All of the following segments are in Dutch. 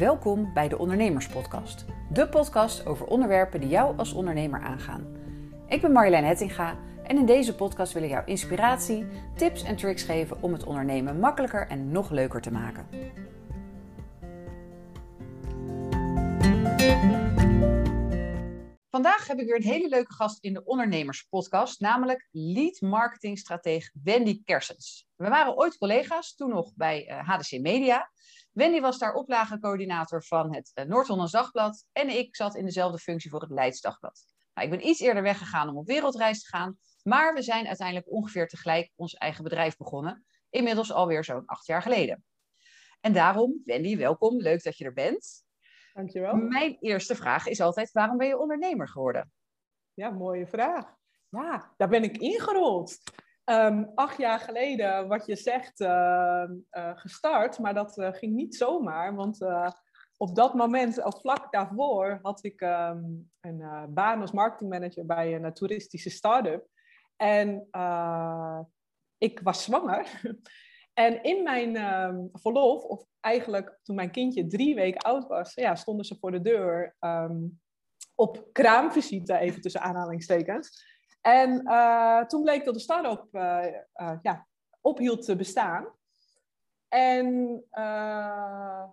Welkom bij de Ondernemerspodcast. De podcast over onderwerpen die jou als ondernemer aangaan. Ik ben Marjolein Hettinga en in deze podcast wil ik jou inspiratie, tips en tricks geven om het ondernemen makkelijker en nog leuker te maken. Vandaag heb ik weer een hele leuke gast in de Ondernemerspodcast, namelijk lead marketingstratege Wendy Kersens. We waren ooit collega's, toen nog bij HDC eh, Media. Wendy was daar oplagencoördinator van het uh, Noord-Hollands Dagblad en ik zat in dezelfde functie voor het Leids Dagblad. Nou, ik ben iets eerder weggegaan om op wereldreis te gaan, maar we zijn uiteindelijk ongeveer tegelijk ons eigen bedrijf begonnen, inmiddels alweer zo'n acht jaar geleden. En daarom, Wendy, welkom, leuk dat je er bent. Dankjewel. Mijn eerste vraag is altijd, waarom ben je ondernemer geworden? Ja, mooie vraag. Ja, daar ben ik ingerold. Um, acht jaar geleden, wat je zegt, uh, uh, gestart. Maar dat uh, ging niet zomaar. Want op dat moment, of vlak daarvoor, had ik um, een baan als marketingmanager bij een toeristische start-up. En ik was zwanger. En in mijn verlof, of eigenlijk toen mijn kindje drie weken oud was, ja, stonden ze voor de deur um, op kraamvisite, even tussen aanhalingstekens. En uh, toen bleek dat de start-up uh, ja, ophield te bestaan. En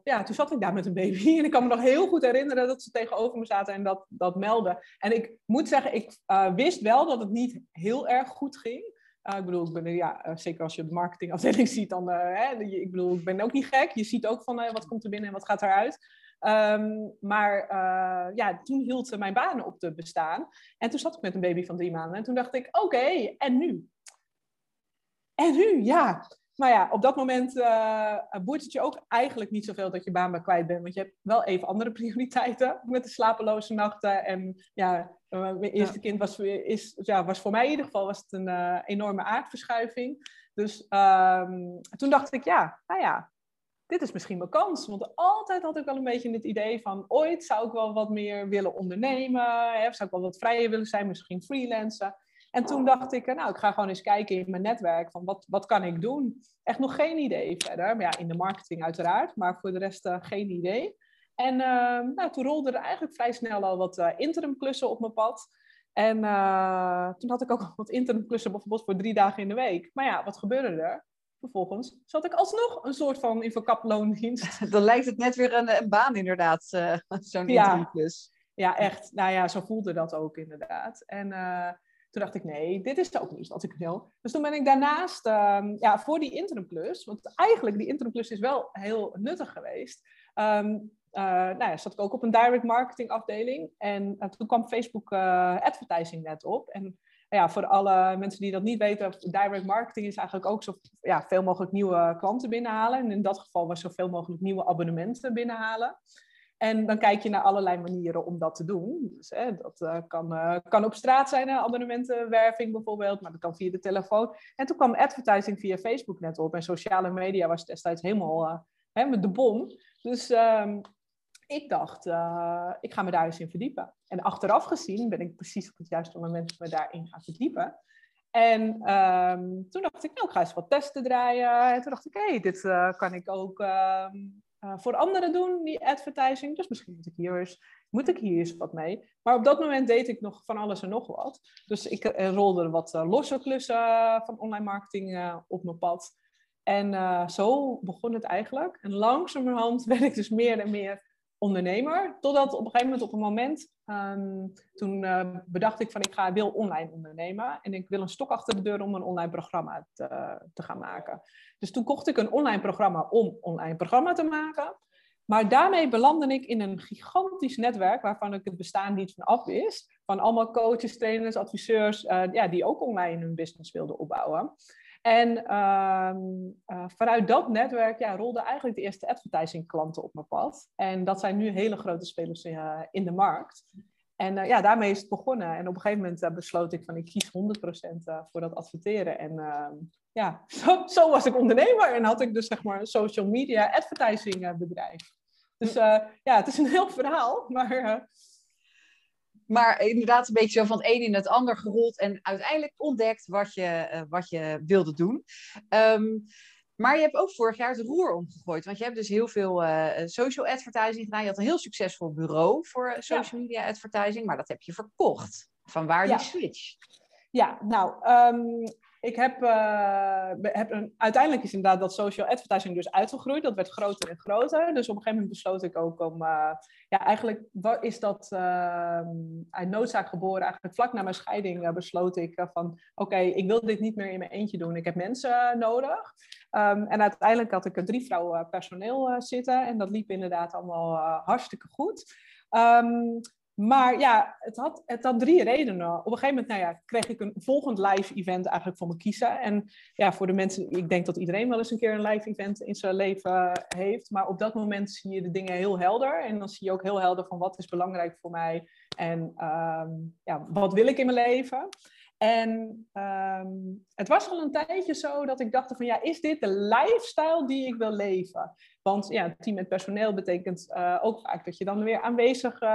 ja, toen zat ik daar met een baby. En ik kan me nog heel goed herinneren dat ze tegenover me zaten en dat, dat melden. En ik moet zeggen, ik wist wel dat het niet heel erg goed ging. Ik bedoel, ik ben, ja, zeker als je de marketingafdeling ziet, dan, hè, ik bedoel, ik ben ook niet gek. Je ziet ook van wat komt er binnen en wat gaat eruit. Um, maar ja, toen hield mijn baan op te bestaan. En toen zat ik met een baby van drie maanden. En toen dacht ik, oké, en nu? En nu, ja. Maar ja, op dat moment uh, boeit het je ook eigenlijk niet zoveel dat je baan maar kwijt bent. Want je hebt wel even andere prioriteiten met de slapeloze nachten. En ja, uh, mijn eerste kind was, is, ja, was voor mij in ieder geval was het een uh, enorme aardverschuiving. Dus um, toen dacht ik, ja, nou ja, dit is misschien mijn kans. Want altijd had ik wel een beetje het idee van, ooit zou ik wel wat meer willen ondernemen. Hè, zou ik wel wat vrijer willen zijn, misschien freelancen. En toen dacht ik, nou, ik ga gewoon eens kijken in mijn netwerk van wat, wat kan ik doen. Echt nog geen idee verder. Maar ja, in de marketing uiteraard, maar voor de rest uh, geen idee. En uh, nou, toen rolden er eigenlijk vrij snel al wat uh, interimklussen op mijn pad. En toen had ik ook wat interimklussen bijvoorbeeld voor drie dagen in de week. Maar ja, wat gebeurde er? Vervolgens zat ik alsnog een soort van infocaploondienst. Dan lijkt het net weer een, een baan inderdaad, zo'n interimklus. Ja. ja, echt. Nou ja, zo voelde dat ook inderdaad. En toen dacht ik, nee, dit is ook niet wat ik wil. Dus toen ben ik daarnaast, um, ja, voor die interimklus, want eigenlijk die interimklus is wel heel nuttig geweest. Um, uh, nou ja, zat ik ook op een direct marketing afdeling. En uh, toen kwam Facebook uh, advertising net op. En ja, voor alle mensen die dat niet weten, direct marketing is eigenlijk ook zo ja, veel mogelijk nieuwe klanten binnenhalen. En in dat geval was zoveel mogelijk nieuwe abonnementen binnenhalen. En dan kijk je naar allerlei manieren om dat te doen. Dus, hè, dat uh, kan, uh, kan op straat zijn, abonnementenwerving bijvoorbeeld, maar dat kan via de telefoon. En toen kwam advertising via Facebook net op en sociale media was destijds helemaal uh, hè, met de bom. Dus um, ik dacht, ik ga me daar eens in verdiepen. En achteraf gezien ben ik precies op het juiste moment me daarin gaan verdiepen. En um, toen dacht ik, nou, ik ga eens wat testen draaien. En toen dacht ik, hé, hey, dit kan ik ook um, uh, voor anderen doen, die advertising. Dus misschien moet ik, hier eens, moet ik hier eens wat mee. Maar op dat moment deed ik nog van alles en nog wat. Dus ik rolde wat losse klussen van online marketing op mijn pad. En zo begon het eigenlijk. En langzamerhand werd ik dus meer en meer ondernemer. Totdat op een gegeven moment, op een moment, um, toen uh, bedacht ik van ik ga, wil online ondernemen. En ik wil een stok achter de deur om een online programma te, te gaan maken. Dus toen kocht ik een online programma om online programma te maken. Maar daarmee belandde ik in een gigantisch netwerk waarvan ik het bestaan niet van af wist. Van allemaal coaches, trainers, adviseurs, uh, ja, die ook online hun business wilden opbouwen. En uh, uh, vanuit dat netwerk ja, rolden eigenlijk de eerste advertising klanten op mijn pad. En dat zijn nu hele grote spelers uh, in de markt. En ja, daarmee is het begonnen. En op een gegeven moment besloot ik van ik kies 100% voor dat adverteren. En ehm, ja, zo, zo, was ik ondernemer en had ik dus zeg maar een social media advertising bedrijf. Dus ja, het is een heel verhaal, maar maar inderdaad een beetje zo van het een in het ander gerold en uiteindelijk ontdekt wat je, uh, wat je wilde doen. Um, Maar je hebt ook vorig jaar het roer omgegooid. Want je hebt dus heel veel uh, social advertising gedaan. Je had een heel succesvol bureau voor social media advertising. Maar dat heb je verkocht. Van waar die switch? Ja, nou, um, ik heb, uh, heb een, uiteindelijk is inderdaad dat social advertising dus uitgegroeid. Dat werd groter en groter. Dus op een gegeven moment besloot ik ook om, uh, ja, eigenlijk wat is dat uh, uit noodzaak geboren. Eigenlijk vlak na mijn scheiding besloot ik van, oké, ik wil dit niet meer in mijn eentje doen. Ik heb mensen nodig. Um, en uiteindelijk had ik er drie vrouwen personeel zitten. En dat liep inderdaad allemaal hartstikke goed. Um, maar ja, het had, het had drie redenen. Op een gegeven moment nou ja, kreeg ik een volgend live event eigenlijk voor me kiezen. En ja, voor de mensen, ik denk dat iedereen wel eens een keer een live event in zijn leven heeft. Maar op dat moment zie je de dingen heel helder. En dan zie je ook heel helder van wat is belangrijk voor mij. En um, ja, wat wil ik in mijn leven. En um, het was al een tijdje zo dat ik dacht van ja, is dit de lifestyle die ik wil leven? Want ja, team met personeel betekent uh, ook vaak dat je dan weer aanwezig, uh,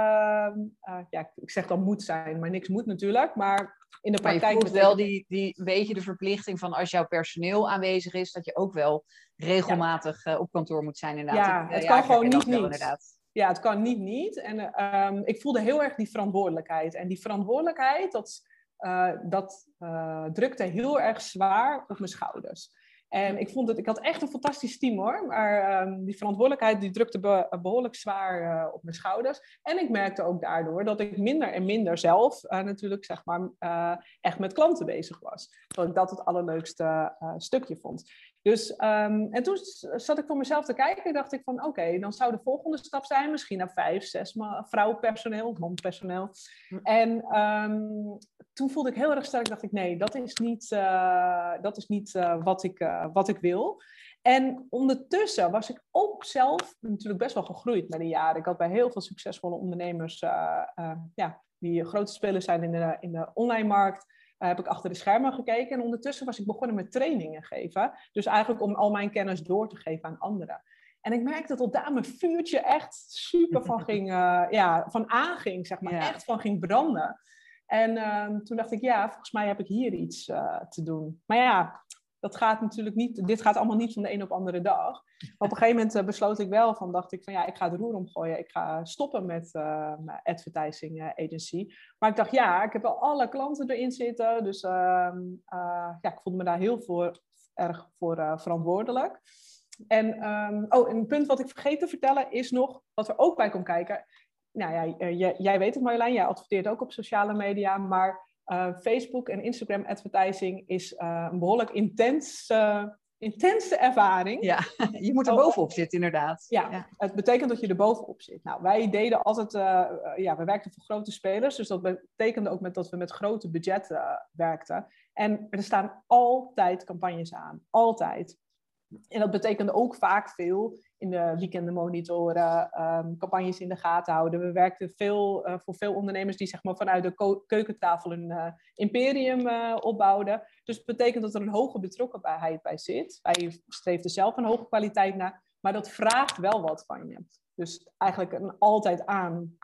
uh, ja, ik zeg dan moet zijn, maar niks moet natuurlijk. Maar in de praktijk. Maar je voelt wel die, die een beetje de verplichting van als jouw personeel aanwezig is, dat je ook wel regelmatig ja. op kantoor moet zijn. Inderdaad. Ja, het kan gewoon niet niet. Inderdaad. Ja, het kan niet niet. En um, ik voelde heel erg die verantwoordelijkheid. En die verantwoordelijkheid, dat uh, dat uh, drukte heel erg zwaar op mijn schouders. En ik vond het, ik had echt een fantastisch team hoor, maar um, die verantwoordelijkheid die drukte be behoorlijk zwaar uh, op mijn schouders. En ik merkte ook daardoor dat ik minder en minder zelf natuurlijk zeg maar echt met klanten bezig was. Dat ik dat het allerleukste stukje vond. Dus, um, en toen zat ik voor mezelf te kijken en dacht ik van oké, okay, dan zou de volgende stap zijn misschien naar vijf, zes vrouwenpersoneel, manpersoneel. Hm. En um, toen voelde ik heel erg sterk, dacht ik nee, dat is niet, uh, dat is niet uh, wat, ik, uh, wat ik wil. En ondertussen was ik ook zelf natuurlijk best wel gegroeid met de jaren. Ik had bij heel veel succesvolle ondernemers, ja, die grote spelers zijn in de, in de online markt, heb ik achter de schermen gekeken. En ondertussen was ik begonnen met trainingen geven. Dus eigenlijk om al mijn kennis door te geven aan anderen. En ik merkte dat daar mijn vuurtje echt super van, ging, ja, van aanging, zeg maar. Echt van ging branden. En uh, toen dacht ik, ja, volgens mij heb ik hier iets uh, te doen. Maar ja, dat gaat natuurlijk niet, dit gaat allemaal niet van de een op de andere dag. op een gegeven moment uh, besloot ik wel van, dacht ik van ja, ik ga de roer omgooien. Ik ga stoppen met uh, mijn advertising agency. Maar ik dacht, ja, ik heb al alle klanten erin zitten. Dus uh, ja, ik voelde me daar heel voor, erg voor verantwoordelijk. En um, oh, een punt wat ik vergeet te vertellen is nog, wat er ook bij komt kijken. Nou ja, jij, jij weet het Marjolein, jij adverteert ook op sociale media, maar uh, Facebook en Instagram advertising is uh, een behoorlijk intens, uh, intense ervaring. Ja, je moet er bovenop zitten inderdaad. Ja, ja, het betekent dat je er bovenop zit. Nou, wij deden altijd, ja, we werkten voor grote spelers, dus dat betekende ook met dat we met grote budgetten werkten. En er staan altijd campagnes aan, altijd. En dat betekende ook vaak veel in de weekenden monitoren, um, campagnes in de gaten houden. We werkten veel, uh, voor veel ondernemers die zeg maar, vanuit de keukentafel een uh, imperium uh, opbouwden. Dus het betekent dat er een hoge betrokkenheid bij zit. Wij streefden zelf een hoge kwaliteit naar, maar dat vraagt wel wat van je. Dus eigenlijk een altijd aan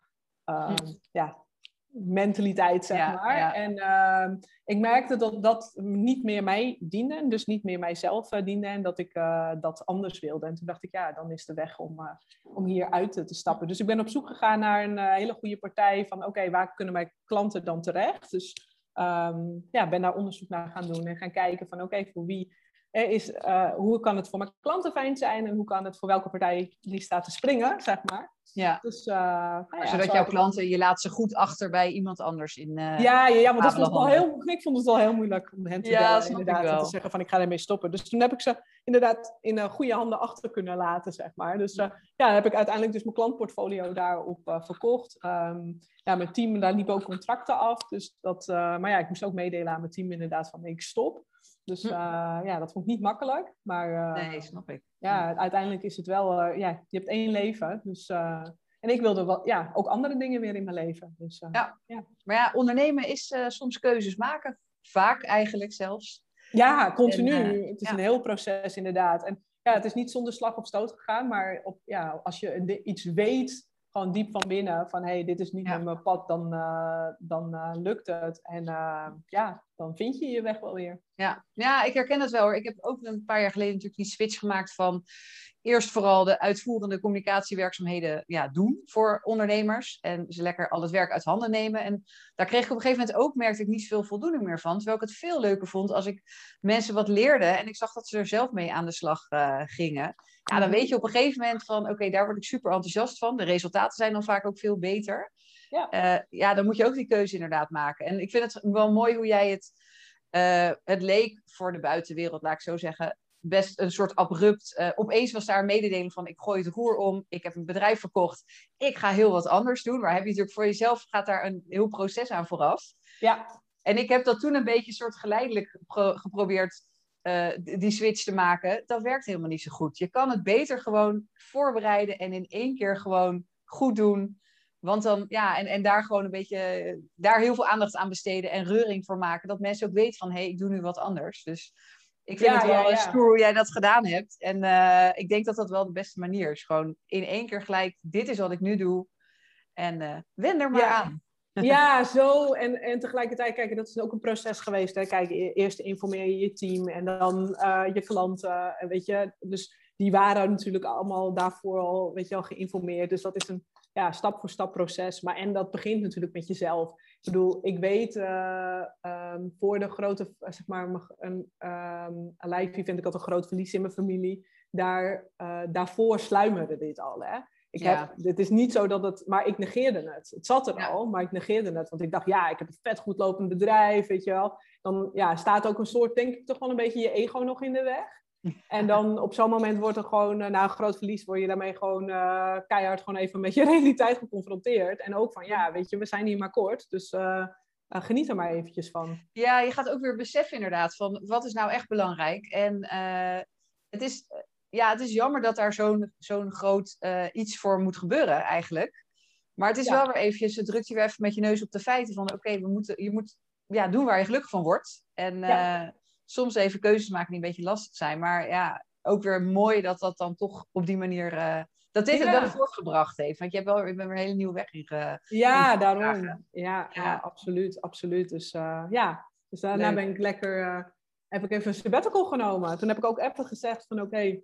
hm. ja, mentaliteit, zeg maar. En uh, ik merkte dat dat niet meer mij diende, dus niet meer mijzelf uh, diende en dat ik uh, dat anders wilde. En toen dacht ik, ja, dan is de weg om, uh, om hier uit te stappen. Dus ik ben op zoek gegaan naar een hele goede partij van, oké, waar kunnen mijn klanten dan terecht? Dus um, ja, ben daar onderzoek naar gaan doen en gaan kijken van, oké, voor wie is, hoe kan het voor mijn klanten fijn zijn en hoe kan het voor welke partij die staat te springen, zeg maar. Ja. Dus, uh, nou ja, Zodat jouw klanten, je laat ze goed achter bij iemand anders in uh, ja, ja, ja, maar dat vond ik, wel heel, ik vond het wel heel moeilijk om hen te, ja, bellen, inderdaad, te zeggen van ik ga ermee stoppen. Dus toen heb ik ze inderdaad in goede handen achter kunnen laten, zeg maar. Dus ja, dan heb ik uiteindelijk dus mijn klantportfolio daarop verkocht. Um, ja, mijn team, daar liepen ook contracten af. Dus dat, maar ja, ik moest ook meedelen aan mijn team inderdaad van ik stop. Dus uh, ja, dat vond ik niet makkelijk. Maar uh, nee, snap ik. Ja, uiteindelijk is het wel, uh, ja, je hebt één leven. Dus, en ik wilde wel, ja, ook andere dingen weer in mijn leven. Dus, ja. ja. Maar ja, ondernemen is soms keuzes maken. Vaak eigenlijk zelfs. Ja, continu. het is ja. een heel proces inderdaad. En ja, het is niet zonder slag of stoot gegaan. Maar op, ja, als je iets weet gewoon diep van binnen van hey, dit is niet ja. mijn pad, dan, uh, dan uh, lukt het. En uh, ja, dan vind je je weg wel weer. Ja. ja, ik herken dat wel hoor. Ik heb ook een paar jaar geleden natuurlijk die switch gemaakt van eerst vooral de uitvoerende communicatiewerkzaamheden ja, doen voor ondernemers. En ze lekker al het werk uit handen nemen. En daar kreeg ik op een gegeven moment ook, merkte ik niet zoveel voldoening meer van. Terwijl ik het veel leuker vond als ik mensen wat leerde en ik zag dat ze er zelf mee aan de slag gingen. Ja, dan weet je op een gegeven moment van, oké, daar word ik super enthousiast van. De resultaten zijn dan vaak ook veel beter. Ja. Uh, ja, dan moet je ook die keuze inderdaad maken. En ik vind het wel mooi hoe jij het, uh, het leek voor de buitenwereld, laat ik zo zeggen, best een soort abrupt. Uh, opeens was daar een mededeling van: ik gooi het roer om, ik heb een bedrijf verkocht, ik ga heel wat anders doen. Maar heb je natuurlijk voor jezelf gaat daar een heel proces aan vooraf. Ja. En ik heb dat toen een beetje soort geleidelijk geprobeerd uh, die switch te maken. Dat werkt helemaal niet zo goed. Je kan het beter gewoon voorbereiden en in één keer gewoon goed doen. Want dan, ja, en, en daar gewoon een beetje, daar heel veel aandacht aan besteden en reuring voor maken. Dat mensen ook weten van, hé, hey, ik doe nu wat anders. Dus ik vind ja, het wel ja, ja. stoer hoe jij dat gedaan hebt. En uh, ik denk dat dat wel de beste manier is. Gewoon in één keer gelijk, dit is wat ik nu doe. En uh, wend er maar aan. Ja, zo. En, en tegelijkertijd, kijk, dat is ook een proces geweest. Hè. Kijk, eerst informeer je je team en dan uh, je klanten. En weet je, dus die waren natuurlijk allemaal daarvoor al, weet je, al geïnformeerd. Dus dat is een ja, stap voor stap proces. Maar en dat begint natuurlijk met jezelf. Ik bedoel, ik weet uh, um, voor de grote, zeg maar, een, um, een vind ik altijd een groot verlies in mijn familie. Daar, uh, daarvoor sluimerde dit al. Hè? Ik ja. heb, het is niet zo dat het, maar ik negeerde het. Het zat er ja. al, maar ik negeerde het. Want ik dacht, ja, ik heb een vet goed lopend bedrijf, weet je wel. Dan ja, staat ook een soort, denk ik, toch wel een beetje je ego nog in de weg. En dan op zo'n moment wordt er gewoon, uh, na een groot verlies, word je daarmee gewoon uh, keihard gewoon even met je realiteit geconfronteerd. En ook van, ja, weet je, we zijn hier maar kort, dus uh, geniet er maar eventjes van. Ja, je gaat ook weer beseffen inderdaad van, wat is nou echt belangrijk? En het, is, ja, het is jammer dat daar zo'n zo'n groot iets voor moet gebeuren eigenlijk. Maar het is ja. wel weer eventjes, het drukt je weer even met je neus op de feiten van, oké, we moeten, je moet ja, doen waar je gelukkig van wordt. En ja soms even keuzes maken die een beetje lastig zijn. Maar ja, ook weer mooi dat dat dan toch op die manier. Uh, dat dit ja. het wel voortgebracht heeft. Want je hebt wel je bent weer een hele nieuwe weg in Ja, daarom. Ja, absoluut. absoluut. Dus ja, dus daarna Leuk. ben ik lekker. Heb ik even een sabbatical genomen. Toen heb ik ook even gezegd van oké, okay,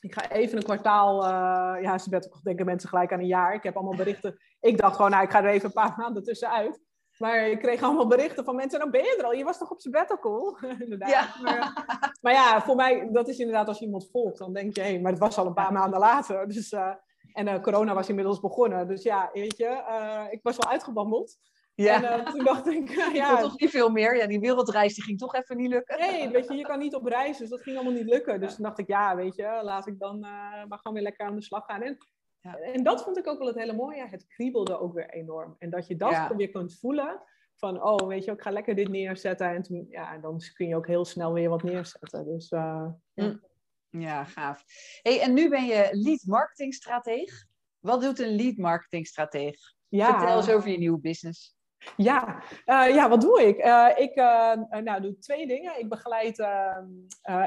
ik ga even een kwartaal, uh, ja, sabbatical denken mensen gelijk aan een jaar. Ik heb allemaal berichten. Ik dacht gewoon, nou, ik ga er even een paar maanden tussenuit. Maar ik kreeg allemaal berichten van mensen, nou ben je er al? Je was toch op sabbatical? inderdaad. Ja. Maar, maar, ja, voor mij, dat is inderdaad als je iemand volgt, dan denk je, hé, hey, maar het was al een paar maanden later. Dus, uh, en uh, corona was inmiddels begonnen. Dus ja, weet je, ik was wel uitgebabbeld. Ja. En toen dacht ik, ja. Ik toch niet veel meer. Ja, die wereldreis die ging toch even niet lukken. Nee, weet je, je kan niet op reis, dus dat ging allemaal niet lukken. Dus toen dacht ik, ja, weet je, laat ik dan maar gewoon weer lekker aan de slag gaan. En ja. En dat vond ik ook wel het hele mooie. Het kriebelde ook weer enorm. En dat je dat ja. weer kunt voelen. Van, oh, weet je, ik ga lekker dit neerzetten. En toen, ja, dan kun je ook heel snel weer wat neerzetten. Dus, uh, ja. ja, gaaf. Hey, en nu ben je lead marketingstrateeg. Wat doet een lead marketingstrateeg? Ja. Vertel eens over je nieuwe business. Ja, uh, ja, wat doe ik? Uh, ik uh, nou, doe twee dingen. Ik begeleid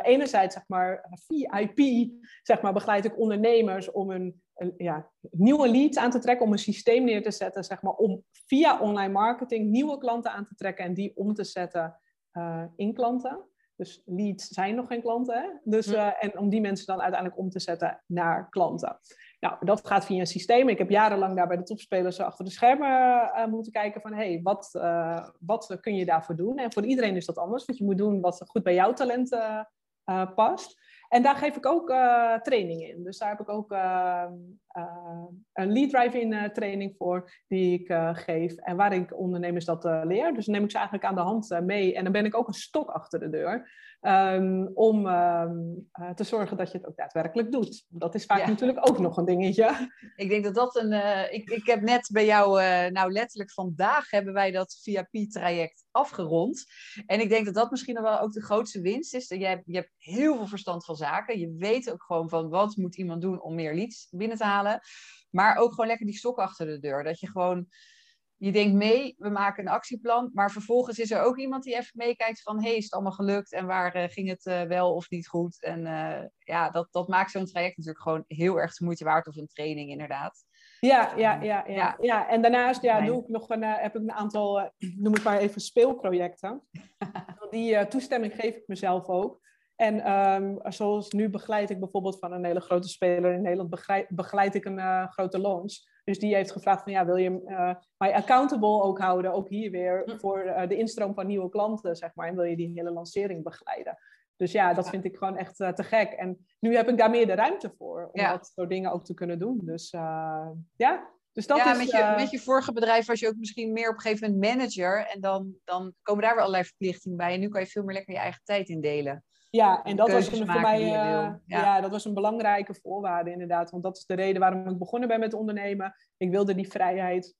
enerzijds, zeg maar, VIP, zeg maar, begeleid ik ondernemers om een, een ja, nieuwe leads aan te trekken, om een systeem neer te zetten, zeg maar, om via online marketing nieuwe klanten aan te trekken en die om te zetten in klanten. Dus leads zijn nog geen klanten. Hè? Dus, en om die mensen dan uiteindelijk om te zetten naar klanten. Nou, dat gaat via een systeem. Ik heb jarenlang daar bij de topspelers achter de schermen uh, moeten kijken van, hé, hey, wat, uh, wat kun je daarvoor doen? En voor iedereen is dat anders, want je moet doen wat goed bij jouw talent uh, past. En daar geef ik ook training in. Dus daar heb ik ook een lead drive-in training voor die ik geef. En waar ik ondernemers dat leer. Dus dan neem ik ze eigenlijk aan de hand mee. En dan ben ik ook een stok achter de deur. Um, om um, uh, te zorgen dat je het ook daadwerkelijk doet. Dat is vaak ja. natuurlijk ook nog een dingetje. Ik denk dat dat een. Uh, ik, ik heb net bij jou, uh, nou letterlijk vandaag hebben wij dat VIP-traject afgerond. En ik denk dat dat misschien wel ook de grootste winst is. Je hebt, je hebt heel veel verstand van zaken. Je weet ook gewoon van wat moet iemand doen om meer leads binnen te halen. Maar ook gewoon lekker die stok achter de deur. Dat je gewoon je denkt mee, we maken een actieplan, maar vervolgens is er ook iemand die even meekijkt van, hey, is het allemaal gelukt en waar uh, ging het uh, wel of niet goed? En uh, ja, dat, dat maakt zo'n traject natuurlijk gewoon heel erg de moeite waard of een training inderdaad. Ja, ja, ja, ja, ja. En daarnaast ja, doe ik nog een, heb ik een aantal, noem ik maar even, speelprojecten. Die toestemming geef ik mezelf ook. En um, zoals nu begeleid ik bijvoorbeeld van een hele grote speler in Nederland, begeleid, begeleid ik een grote launch. Dus die heeft gevraagd van ja, wil je mij accountable ook houden, ook hier weer, hm. voor de instroom van nieuwe klanten, zeg maar. En wil je die hele lancering begeleiden. Dus ja, dat vind ik gewoon echt uh, te gek. En nu heb ik daar meer de ruimte voor om dat soort dingen ook te kunnen doen. Dus ja, dus dat ja, is... Met je, uh, met je vorige bedrijf was je ook misschien meer op een gegeven moment manager. En dan, dan komen daar weer allerlei verplichtingen bij. En nu kan je veel meer lekker je eigen tijd indelen. Ja, en dat was voor mij ja. ja. dat was een belangrijke voorwaarde inderdaad. Want dat is de reden waarom ik begonnen ben met ondernemen. Ik wilde die vrijheid.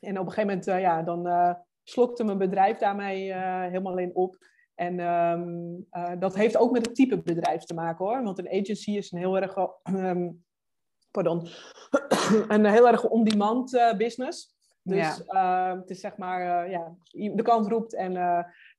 En op een gegeven moment, ja, dan slokte mijn bedrijf daarmee helemaal in op. En um, uh, dat heeft ook met het type bedrijf te maken hoor. Want een agency is een heel erg, um, pardon, een heel erg on-demand business. Dus ja. het is zeg maar, ja, de klant roept en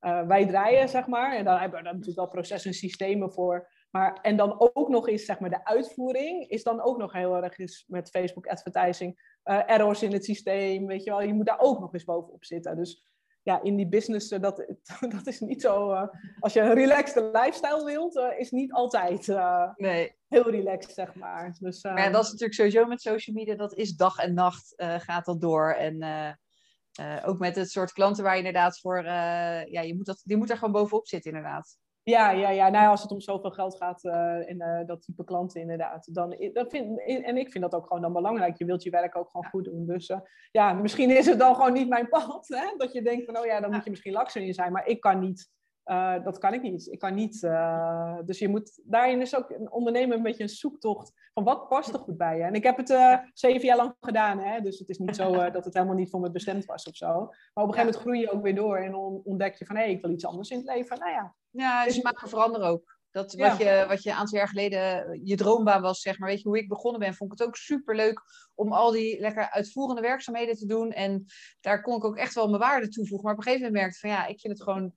wij draaien, zeg maar. En dan hebben we daar natuurlijk wel processen en systemen voor. Maar, en dan ook nog eens, zeg maar, de uitvoering is dan ook nog heel erg eens met Facebook advertising. errors in het systeem, weet je wel. Je moet daar ook nog eens bovenop zitten. Dus ja, in die business, uh, dat, dat is niet zo. Als je een relaxed lifestyle wilt, is niet altijd nee. heel relaxed, zeg maar. Dus, maar ja, dat is natuurlijk sowieso met social media, dat is dag en nacht gaat dat door. En ook met het soort klanten waar je inderdaad voor, ja, je moet dat, die moet er gewoon bovenop zitten, inderdaad. Ja, ja, ja. Nou, als het om zoveel geld gaat uh, in uh, dat type klanten inderdaad. Dan, dat vind, en ik vind dat ook gewoon dan belangrijk. Je wilt je werk ook gewoon goed doen. Dus ja, misschien is het dan gewoon niet mijn pad. Hè? Dat je denkt van, oh ja, dan moet je misschien lakser in zijn. Maar ik kan niet. Dat kan ik niet. Ik kan niet. dus je moet, daarin is ook een ondernemen een beetje een zoektocht van wat past er goed bij je. En ik heb het zeven jaar lang gedaan. Hè? Dus het is niet zo dat het helemaal niet voor me bestemd was of zo. Maar op een gegeven moment groei je ook weer door en ontdek je van, hé, hey, ik wil iets anders in het leven. Nou ja, ja, dus maken veranderen ook. Dat wat, je, wat je een aantal jaar geleden je droombaan was, zeg maar. Weet je, hoe ik begonnen ben, vond ik het ook super leuk om al die lekker uitvoerende werkzaamheden te doen. En daar kon ik ook echt wel mijn waarde toevoegen. Maar op een gegeven moment merkte ik van ja, ik vind het gewoon.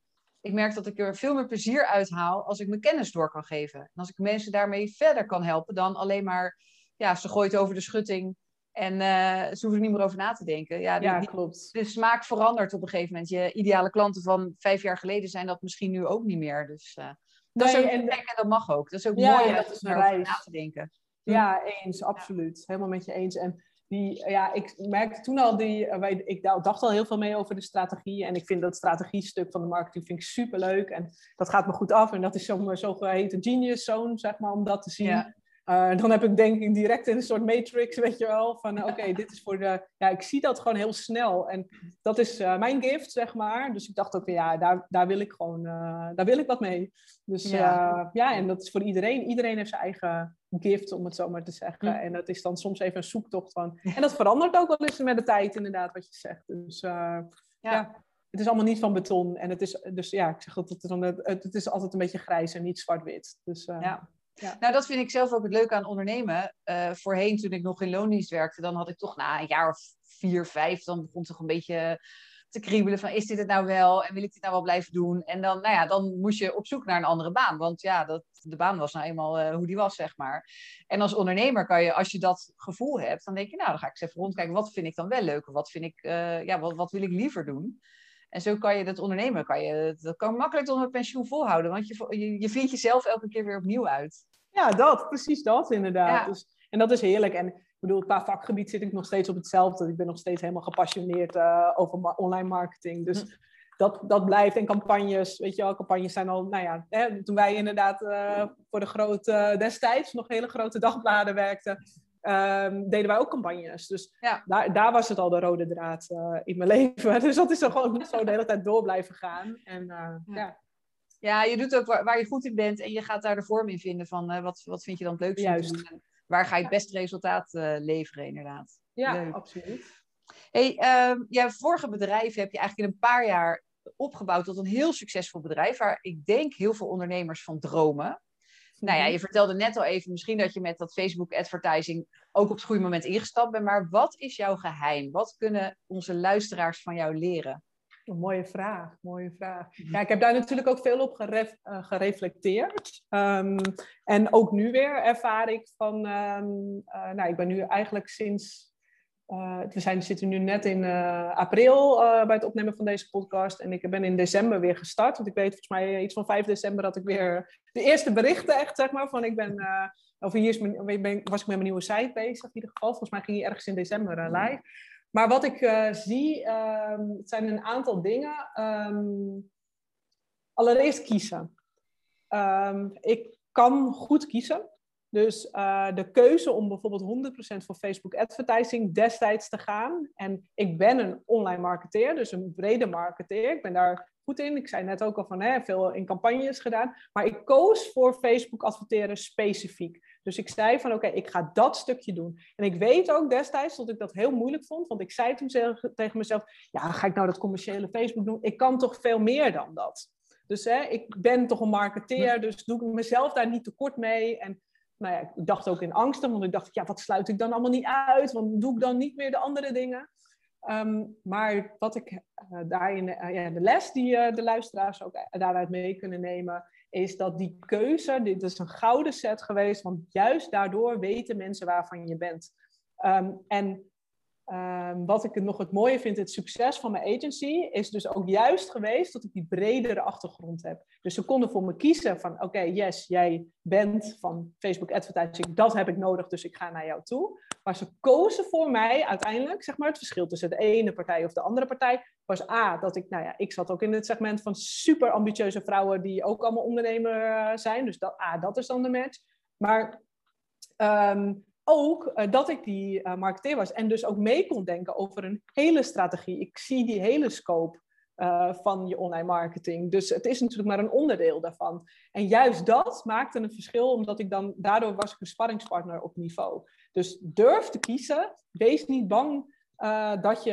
Ik merk dat ik er veel meer plezier uit haal als ik mijn kennis door kan geven. En als ik mensen daarmee verder kan helpen dan alleen maar, ja, ze gooit over de schutting. En uh, ze hoeven er niet meer over na te denken. Ja, ja klopt. De smaak verandert op een gegeven moment. Je ideale klanten van vijf jaar geleden zijn dat misschien nu ook niet meer. Dus uh, dat is ook en, en dat mag ook. Dat is ook mooi om over na te denken. Ja, eens, absoluut. Helemaal met je eens. En die, ja, ik merkte toen al, die, eh, wij, ik dacht al heel veel mee over de strategie. En ik vind dat strategiestuk van de marketing vind ik super leuk. En dat gaat me goed af. En dat is zo'n zogeheten genius zone, zeg maar, om dat te zien. Uh, dan heb ik denk ik direct in een soort matrix, weet je wel, van oké, dit is voor de... Ja, ik zie dat gewoon heel snel en dat is uh, mijn gift, zeg maar. Dus ik dacht ook, ja, daar, daar wil ik gewoon, uh, daar wil ik wat mee. Dus ja. ja, en dat is voor iedereen. Iedereen heeft zijn eigen gift, om het zo maar te zeggen. En dat is dan soms even een zoektocht van... En dat verandert ook wel eens met de tijd, inderdaad, wat je zegt. Dus ja. ja. het is allemaal niet van beton. En het is, dus ja, ik zeg dat het, het, het is altijd een beetje grijs en niet zwart-wit. Dus ja. Ja. Nou, dat vind ik zelf ook het leuke aan ondernemen. Uh, voorheen, toen ik nog in loondienst werkte, dan had ik toch na een jaar of vier, vijf, dan begon toch een beetje te kriebelen van is dit het nou wel en wil ik dit nou wel blijven doen? En dan, nou ja, dan moest je op zoek naar een andere baan, want ja, dat, de baan was nou eenmaal uh, hoe die was, zeg maar. En als ondernemer kan je, als je dat gevoel hebt, dan denk je, nou, dan ga ik eens even rondkijken, wat vind ik dan wel leuk? Wat vind ik, uh, ja, wat, wat wil ik liever doen? En zo kan je dat ondernemen, kan je, dat kan makkelijk tot een pensioen volhouden, want je, je, je vindt jezelf elke keer weer opnieuw uit. Ja, dat, precies dat inderdaad. Dus, en dat is heerlijk. En ik bedoel, qua vakgebied zit ik nog steeds op hetzelfde. Ik ben nog steeds helemaal gepassioneerd uh, over online marketing. Dus hm. dat, dat blijft. En campagnes, weet je wel, campagnes zijn al, nou ja, hè, toen wij inderdaad uh, voor de grote, destijds nog hele grote dagbladen werkten, um, deden wij ook campagnes. Dus ja. daar, daar was het al de rode draad uh, in mijn leven. Dus dat is er gewoon zo de hele tijd door blijven gaan. En ja. ja. Ja, je doet ook waar, waar, je goed in bent en je gaat daar de vorm in vinden van uh, wat, wat vind je dan het leukste Juist. doen. En waar ga je het beste resultaat leveren, inderdaad. Ja, Leuk. absoluut. Hey, uh, jouw vorige bedrijf heb je eigenlijk in een paar jaar opgebouwd tot een heel succesvol bedrijf, waar ik denk heel veel ondernemers van dromen. Nou ja, mhm. je vertelde net al even misschien dat je met dat Facebook advertising ook op het goede moment ingestapt bent. Maar wat is jouw geheim? Wat kunnen onze luisteraars van jou leren? Een mooie vraag, mooie vraag. Mhm. Ja, ik heb daar natuurlijk ook veel op geref, uh, gereflecteerd. Um, en ook nu weer ervaar ik van, um, uh, nou, ik ben nu eigenlijk sinds uh, we zijn, zitten nu net in uh, april uh, bij het opnemen van deze podcast. En ik ben in december weer gestart. Want ik weet volgens mij iets van 5 december dat ik weer de eerste berichten echt, zeg maar, van ik ben, of hier is mijn, ben, was ik met mijn nieuwe site bezig in ieder geval. Volgens mij ging hij ergens in december live. Maar wat ik zie, um, het zijn een aantal dingen. Um, allereerst kiezen. Um, ik kan goed kiezen. Dus uh, de keuze om bijvoorbeeld 100% voor Facebook advertising destijds te gaan. En ik ben een online marketeer, dus een brede marketeer. Ik ben daar goed in. Ik zei net ook al van hè, veel in campagnes gedaan. Maar ik koos voor Facebook adverteren specifiek. Dus ik zei van oké, ik ga dat stukje doen. En ik weet ook destijds dat ik dat heel moeilijk vond. Want ik zei toen tegen mezelf, ja, ga ik nou dat commerciële Facebook doen? Ik kan toch veel meer dan dat. Dus hè, ik ben toch een marketeer, dus doe ik mezelf daar niet tekort mee. En nou ja, ik dacht ook in angsten, want ik dacht, ja, wat sluit ik dan allemaal niet uit? Want doe ik dan niet meer de andere dingen? Ehm, maar wat ik uh, daarin, uh, ja, de les die uh, de luisteraars ook daaruit mee kunnen nemen, is dat die keuze, dit is een gouden set geweest, want juist daardoor weten mensen waarvan je bent. Um, en Um, wat ik nog het mooie vind, het succes van mijn agency, is dus ook juist geweest dat ik die bredere achtergrond heb. Dus ze konden voor me kiezen van, oké, yes, jij bent van Facebook Advertising, dat heb ik nodig, dus ik ga naar jou toe. Maar ze kozen voor mij uiteindelijk, zeg maar, het verschil tussen de ene partij of de andere partij, was A, dat ik, nou ja, ik zat ook in het segment van super ambitieuze vrouwen die ook allemaal ondernemer eh, zijn. Dus dat, A, dat is dan de match. Maar um, ook uh, dat ik die uh, marketeer was en dus ook mee kon denken over een hele strategie. Ik zie die hele scope uh, van je online marketing. Dus het is natuurlijk maar een onderdeel daarvan. En juist dat maakte een verschil, omdat ik dan, daardoor was ik een op niveau. Dus durf te kiezen, wees niet bang dat, je,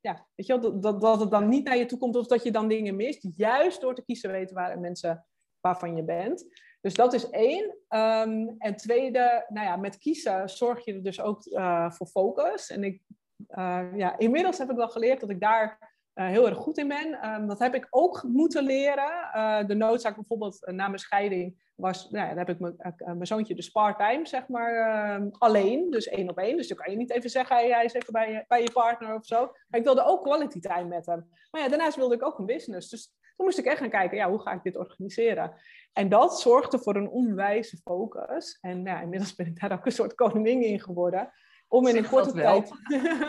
ja, weet je wel, dat, dat het dan niet naar je toe komt of dat je dan dingen mist. Juist door te kiezen weten waar mensen waarvan je bent. Dus dat is één. Um, en tweede, nou ja, met kiezen zorg je er dus ook uh, voor focus. En ik, uh, ja, inmiddels heb ik wel geleerd dat ik daar uh, heel erg goed in ben. Um, dat heb ik ook moeten leren. de noodzaak bijvoorbeeld na mijn scheiding was, nou ja, dan heb ik mijn zoontje dus part-time, zeg maar, ehm, alleen. Dus één op één. Dus dan kan je niet even zeggen, hij, hij is even bij je, bij je partner of zo. Maar ik wilde ook quality time met hem. Maar ja, daarnaast wilde ik ook een business. Dus toen moest ik echt gaan kijken, ja, hoe ga ik dit organiseren? En dat zorgde voor een onwijze focus. En ja, inmiddels ben ik daar ook een soort koningin in geworden. Om in een korte tijd.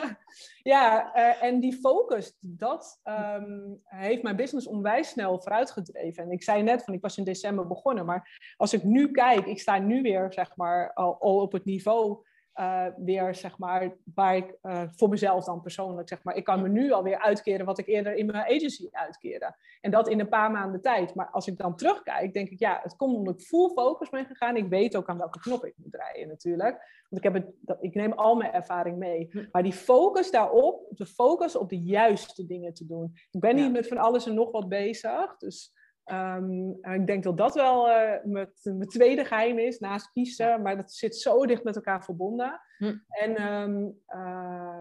ja, uh, en die focus, dat um, heeft mijn business onwijs snel vooruitgedreven. En ik zei net van, ik was in december begonnen. Maar als ik nu kijk, ik sta nu weer, zeg maar, al, al op het niveau uh, weer, zeg maar, waar ik uh, voor mezelf dan persoonlijk, zeg maar, ik kan me nu alweer uitkeren wat ik eerder in mijn agency uitkeerde. En dat in een paar maanden tijd. Maar als ik dan terugkijk, denk ik, ja, het komt omdat ik full focus ben gegaan. Ik weet ook aan welke knop ik moet draaien natuurlijk. Want ik, heb het, ik neem al mijn ervaring mee. Hm. Maar die focus daarop, de focus op de juiste dingen te doen. Ik ben niet met van alles en nog wat bezig. Dus Um, ik denk dat dat wel uh, mijn, tweede geheim is, naast kiezen. Maar dat zit zo dicht met elkaar verbonden. Hm. En, um, uh,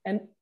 en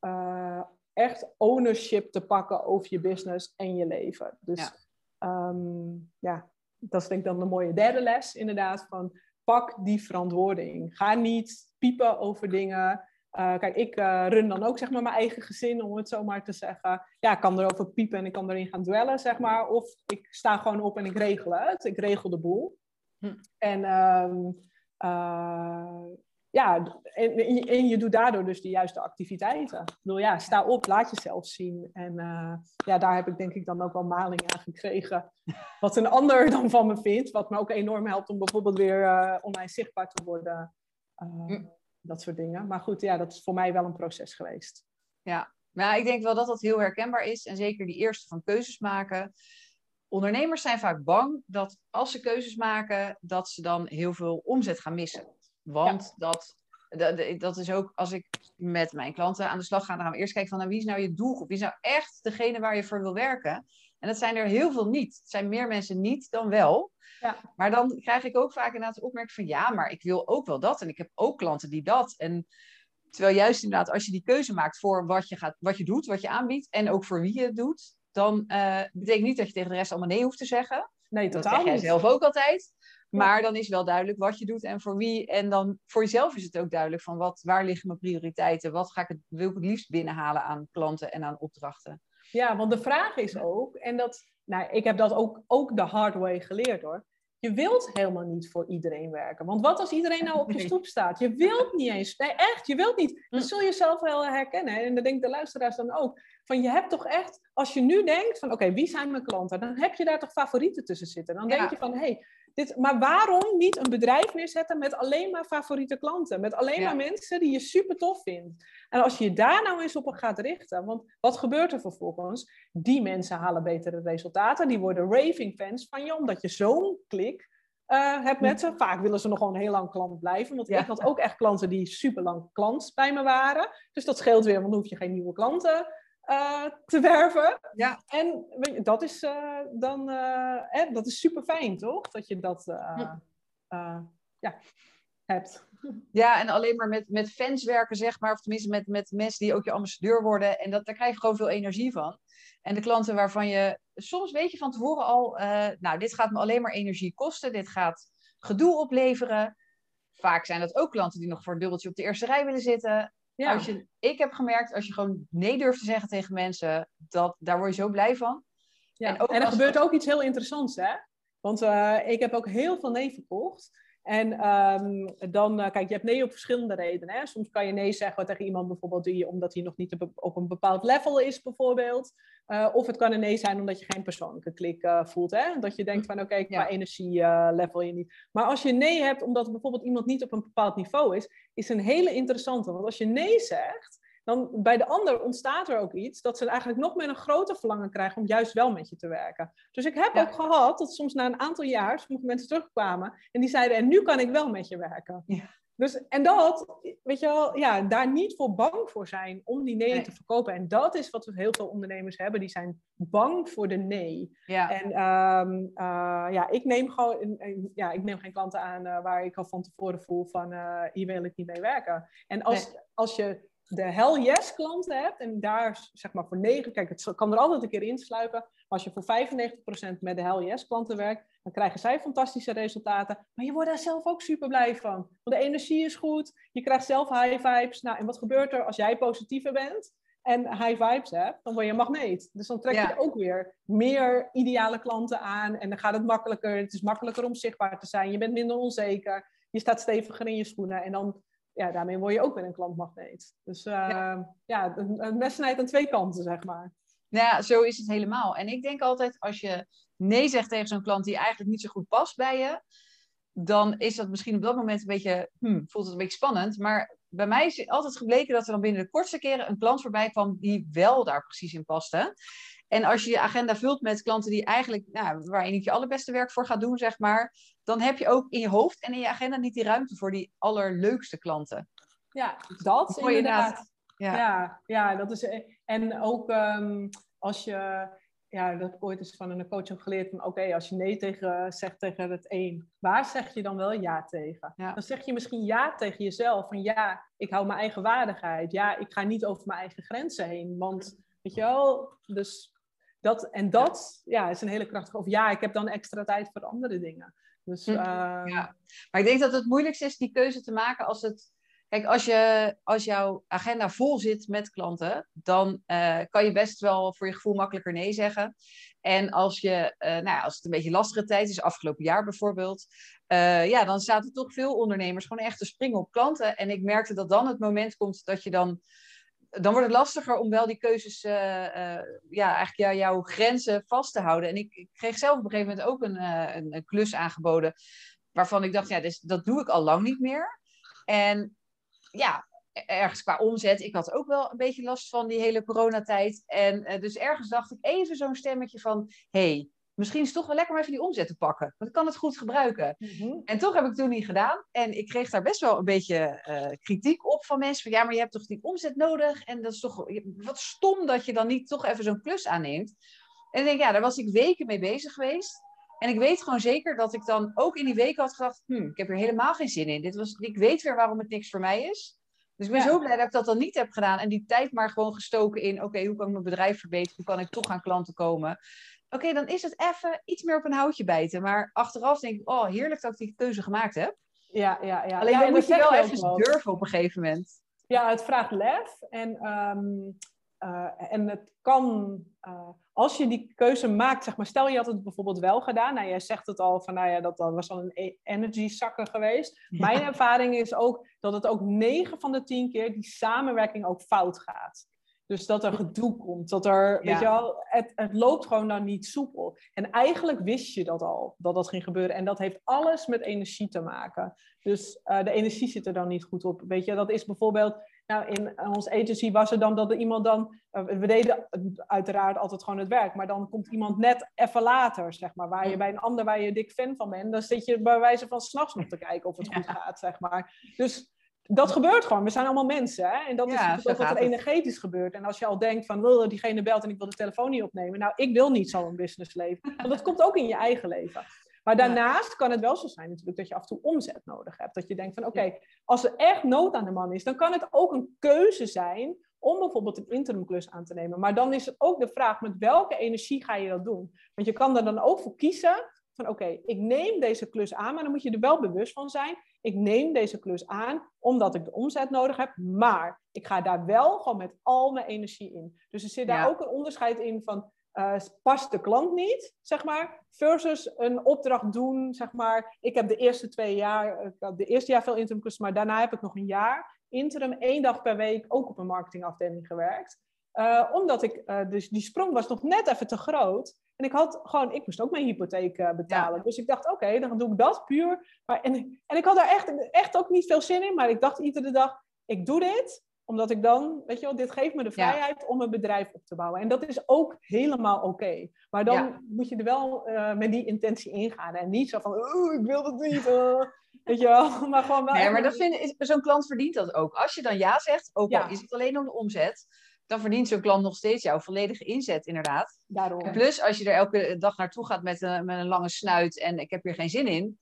uh, echt ownership te pakken over je business en je leven. Dus ja, um, ja dat is denk ik dan de mooie derde les inderdaad. Van pak die verantwoording. Ga niet piepen over dingen. Uh, kijk, ik uh, run dan ook zeg maar mijn eigen gezin, om het zo maar te zeggen. Ja, ik kan erover piepen en ik kan erin gaan dwellen, zeg maar. Of ik sta gewoon op en ik regel het. Ik regel de boel. Hm. En um, uh, ja, en, en, je doet daardoor dus de juiste activiteiten. Ik bedoel, ja, sta op, laat jezelf zien. En ja, daar heb ik denk ik dan ook wel maling aan gekregen. Wat een ander dan van me vindt. Wat me ook enorm helpt om bijvoorbeeld weer online zichtbaar te worden. Hm dat soort dingen. Maar goed, ja, dat is voor mij wel een proces geweest. Ja, maar ik denk wel dat dat heel herkenbaar is. En zeker die eerste van keuzes maken. Ondernemers zijn vaak bang dat als ze keuzes maken, dat ze dan heel veel omzet gaan missen. Want dat, dat, dat is ook als ik met mijn klanten aan de slag ga, dan gaan we eerst kijken van nou, wie is nou je doelgroep? Wie is nou echt degene waar je voor wil werken? En dat zijn er heel veel niet. Het zijn meer mensen niet dan wel. Ja. Maar dan krijg ik ook vaak inderdaad de opmerking van ja, maar ik wil ook wel dat. En ik heb ook klanten die dat. En terwijl juist inderdaad, als je die keuze maakt voor wat je, gaat, wat je doet, wat je aanbiedt en ook voor wie je het doet, dan uh, betekent niet dat je tegen de rest allemaal nee hoeft te zeggen. Nee, totaal Dat zeg jij zelf ook altijd. Maar dan is wel duidelijk wat je doet en voor wie. En dan voor jezelf is het ook duidelijk van wat, waar liggen mijn prioriteiten? Wat ga ik het, wil ik het liefst binnenhalen aan klanten en aan opdrachten? Ja, want de vraag is ook, en dat, nou, ik heb dat ook, ook de hard way geleerd hoor. Je wilt helemaal niet voor iedereen werken. Want wat als iedereen nou op je stoep staat? Je wilt niet eens. Nee, echt, je wilt niet. Dat zul je zelf wel herkennen. En dat denk de luisteraars dan ook. Van je hebt toch echt, als je nu denkt van oké, wie zijn mijn klanten? Dan heb je daar toch favorieten tussen zitten. Dan denk je van hé, hey, dit, maar waarom niet een bedrijf neerzetten met alleen maar favoriete klanten? Met alleen maar mensen die je super tof vindt. En als je je daar nou eens op gaat richten, want wat gebeurt er vervolgens? Die mensen halen betere resultaten, die worden raving fans van je, omdat je zo'n klik uh, hebt met ze. Vaak willen ze nog gewoon heel lang klant blijven, want ik had ook echt klanten die super lang klant bij me waren. Dus dat scheelt weer, want dan hoef je geen nieuwe klanten uh, te werven. Ja. En weet je, dat is uh, dan eh, dat is super fijn, toch? Dat je dat ja, hebt. Ja, en alleen maar met, met fans werken, zeg maar. Of tenminste met, met mensen die ook je ambassadeur worden. En dat, daar krijg je gewoon veel energie van. En de klanten waarvan je soms weet je van tevoren al, nou, dit gaat me alleen maar energie kosten. Dit gaat gedoe opleveren. Vaak zijn dat ook klanten die nog voor een dubbeltje op de eerste rij willen zitten. Ja. Als je, ik heb gemerkt, als je gewoon nee durft te zeggen tegen mensen, dat, daar word je zo blij van. Ja. En, en er gebeurt ook iets heel interessants, hè? Want uh, ik heb ook heel veel nee verkocht. En um, dan, uh, kijk, je hebt nee op verschillende redenen. Hè? Soms kan je nee zeggen tegen iemand bijvoorbeeld die, omdat hij nog niet op een bepaald level is, bijvoorbeeld. Uh, of het kan een nee zijn omdat je geen persoonlijke klik uh, voelt. Hè? Dat je denkt van, oké, okay, qua ja. energie level je niet. Maar als je nee hebt omdat bijvoorbeeld iemand niet op een bepaald niveau is, is een hele interessante. Want als je nee zegt, dan bij de ander ontstaat er ook iets dat ze eigenlijk nog meer een groter verlangen krijgen om juist wel met je te werken. Dus ik heb ook gehad dat soms na een aantal jaar sommige mensen terugkwamen en die zeiden: En nu kan ik wel met je werken. Ja. Dus, en dat, weet je wel, ja, daar niet voor bang voor zijn om die nee, te verkopen. En dat is wat we heel veel ondernemers hebben, die zijn bang voor de nee. Ja. En um, uh, ja, ik neem gewoon, ja, ik neem geen klanten aan uh, waar ik al van tevoren voel van, uh, hier wil ik niet mee werken. En als, nee. als je de hell yes klanten hebt en daar zeg maar voor 9, kijk het kan er altijd een keer insluipen, maar als je voor 95% met de hell yes klanten werkt, dan krijgen zij fantastische resultaten, maar je wordt daar zelf ook super blij van. Want de energie is goed, je krijgt zelf high vibes. Nou, en wat gebeurt er als jij positiever bent en high vibes hebt? Dan word je een magneet. Dus dan trek je ook weer meer ideale klanten aan en dan gaat het makkelijker. Het is makkelijker om zichtbaar te zijn, je bent minder onzeker, je staat steviger in je schoenen en dan ja, daarmee word je ook weer een klantmagneet. Dus uh, ja, ja een mes snijdt aan twee kanten, zeg maar. Ja, zo is het helemaal. En ik denk altijd, als je nee zegt tegen zo'n klant die eigenlijk niet zo goed past bij je, dan is dat misschien op dat moment een beetje, hmm, voelt het een beetje spannend. Maar bij mij is altijd gebleken dat er dan binnen de kortste keren een klant voorbij kwam die wel daar precies in paste. En als je je agenda vult met klanten die eigenlijk, nou, waar je niet je allerbeste werk voor gaat doen, zeg maar, dan heb je ook in je hoofd en in je agenda niet die ruimte voor die allerleukste klanten. Ja, dat inderdaad. Ja. ja, ja, dat is. En ook um, als je, ja, dat heb ik ooit eens van een coach heb geleerd van, oké, als je nee tegen, zegt tegen het een, waar zeg je dan wel ja tegen? Ja. Dan zeg je misschien ja tegen jezelf, van ja, ik hou mijn eigen waardigheid. Ja, ik ga niet over mijn eigen grenzen heen, want, weet je wel, dus dat, en dat ja, is een hele krachtige. Of ja, ik heb dan extra tijd voor andere dingen. Dus, uh... ja. Maar ik denk dat het moeilijkste is die keuze te maken als het. Kijk, als, je, als jouw agenda vol zit met klanten, dan uh, kan je best wel voor je gevoel makkelijker nee zeggen. En als, je, uh, nou ja, als het een beetje lastige tijd is, afgelopen jaar bijvoorbeeld, ja, dan er toch veel ondernemers gewoon echt te springen op klanten. En ik merkte dat dan het moment komt dat je dan dan wordt het lastiger om wel die keuzes, uh, uh, ja, eigenlijk jouw grenzen vast te houden. En ik, ik, kreeg zelf op een gegeven moment ook een, uh, een, een, klus aangeboden, waarvan ik dacht, ja, dus, dat doe ik al lang niet meer. En ja, ergens qua omzet, ik had ook wel een beetje last van die hele coronatijd. En dus ergens dacht ik even zo'n stemmetje van, hey, misschien is het toch wel lekker om even die omzet te pakken. Want ik kan het goed gebruiken. Mhm. En toch heb ik het toen niet gedaan. En ik kreeg daar best wel een beetje uh, kritiek op van mensen. Van, ja, maar je hebt toch die omzet nodig? En dat is toch wat stom dat je dan niet toch even zo'n klus aanneemt. En ik denk, ja, daar was ik weken mee bezig geweest. En ik weet gewoon zeker dat ik dan ook in die weken had gedacht... Hm, ik heb er helemaal geen zin in. Dit was, ik weet weer waarom het niks voor mij is. Dus ik ben zo blij dat ik dat dan niet heb gedaan. En die tijd maar gewoon gestoken in... Oké, hoe kan ik mijn bedrijf verbeteren? Hoe kan ik toch aan klanten komen? Oké, dan is het even iets meer op een houtje bijten. Maar achteraf denk ik, oh, heerlijk dat ik die keuze gemaakt heb. Ja, ja, ja. Alleen ja, dan moet je wel even durven op een gegeven moment. Ja, het vraagt lef. En, ehm, eh, en het kan, eh, als je die keuze maakt, zeg maar, stel je had het bijvoorbeeld wel gedaan. Nou, jij zegt het al van, nou ja, dat, was al een e- energy zakker geweest. Mijn ervaring is ook dat het ook 9 van de 10 keer die samenwerking ook fout gaat. Dus dat er gedoe komt, dat er, Ja. weet je wel, het, het loopt gewoon dan niet soepel. En eigenlijk wist je dat al, dat dat ging gebeuren. En dat heeft alles met energie te maken. Dus eh, de energie zit er dan niet goed op. Weet je, dat is bijvoorbeeld, nou in ons agency was er dan dat er iemand dan, eh, we deden uiteraard altijd gewoon het werk, maar dan komt iemand net even later, zeg maar, waar je bij een ander waar je dik fan van bent, dan zit je bij wijze van s'nachts nog te kijken of het goed gaat, zeg maar. Dus dat gebeurt gewoon. We zijn allemaal mensen. Hè? En dat is Ja, wat het. energetisch gebeurt. En als je al denkt van, "Wil, diegene belt en ik wil de telefoon niet opnemen. Nou, ik wil niet zo'n business leven. Want dat komt ook in je eigen leven. Maar daarnaast kan het wel zo zijn natuurlijk dat je af en toe omzet nodig hebt. Dat je denkt van, oké, als er echt nood aan de man is, dan kan het ook een keuze zijn om bijvoorbeeld een interimklus aan te nemen. Maar dan is het ook de vraag, met welke energie ga je dat doen? Want je kan er dan ook voor kiezen van, oké, ik neem deze klus aan, maar dan moet je er wel bewust van zijn. Ik neem deze klus aan omdat ik de omzet nodig heb, maar ik ga daar wel gewoon met al mijn energie in. Dus er zit daar Ja. ook een onderscheid in van, eh, past de klant niet, zeg maar, versus een opdracht doen, zeg maar. Ik heb de eerste twee jaar, ik had de eerste jaar veel interim klussen, maar daarna heb ik nog een jaar interim één dag per week ook op een marketingafdeling gewerkt. Eh, omdat ik, eh, dus die sprong was nog net even te groot. En ik had gewoon, ik moest ook mijn hypotheek eh, betalen. Dus ik dacht, oké, dan doe ik dat puur. Maar, en, en ik had daar echt, echt ook niet veel zin in. Maar ik dacht iedere dag, ik doe dit. Omdat ik dan, weet je wel, dit geeft me de Ja. vrijheid om een bedrijf op te bouwen. En dat is ook helemaal oké. Maar dan Ja. moet je er wel eh, met die intentie ingaan. En niet zo van, oeh, ik wil dat niet. eh." weet je wel, maar gewoon wel... Nee, maar dat vind, zo'n klant verdient dat ook. Als je dan ja zegt, ook al is het alleen om de omzet, dan verdient zo'n klant nog steeds jouw volledige inzet, inderdaad. Daarom. Plus, als je er elke dag naartoe gaat met een, met een lange snuit en ik heb hier geen zin in,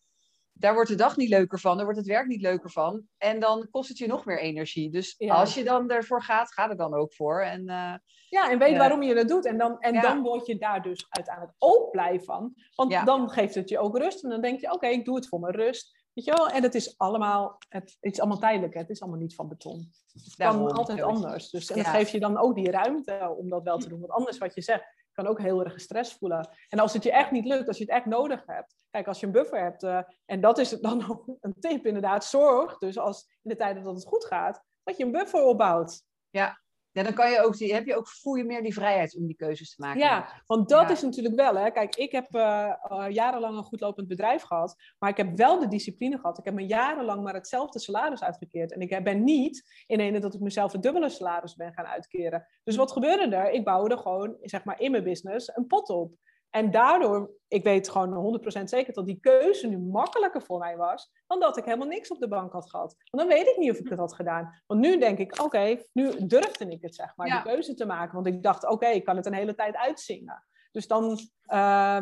daar wordt de dag niet leuker van, daar wordt het werk niet leuker van. En dan kost het je nog meer energie. Dus Ja. als je dan ervoor gaat, ga er dan ook voor. En, eh, Ja, en weet Ja. waarom je dat doet. En, dan, en Ja. dan word je daar dus uiteindelijk ook blij van. Want Ja. dan geeft het je ook rust. En dan denk je, oké, ik doe het voor mijn rust. Weet je wel? En het is allemaal, het, het is allemaal tijdelijk. hè. Het is allemaal niet van beton. Het kan altijd anders. Dus, en Ja. dat geeft je dan ook die ruimte om dat wel te doen. Want anders wat je zegt, kan ook heel erg gestrest voelen. En als het je echt niet lukt, als je het echt nodig hebt. Kijk, als je een buffer hebt, eh, en dat is dan ook een tip inderdaad, zorg dus als in de tijden dat het goed gaat, dat je een buffer opbouwt. ja, dan kan je ook, die, heb je ook, voel je meer die vrijheid om die keuzes te maken. Ja, want dat Ja. is natuurlijk wel, hè. Kijk, ik heb eh, eh, jarenlang een goed lopend bedrijf gehad, maar ik heb wel de discipline gehad. Ik heb me jarenlang maar hetzelfde salaris uitgekeerd. En ik ben niet in ene dat ik mezelf een dubbele salaris ben gaan uitkeren. Dus wat gebeurde er? Ik bouwde gewoon, zeg maar, in mijn business een pot op. En daardoor, ik weet gewoon 100% zeker dat die keuze nu makkelijker voor mij was, dan dat ik helemaal niks op de bank had gehad. Want dan weet ik niet of ik het had gedaan. Want nu denk ik, oké, nu durfde ik het, zeg maar, Ja. die keuze te maken. Want ik dacht, oké, ik kan het een hele tijd uitzingen. Dus dan, eh,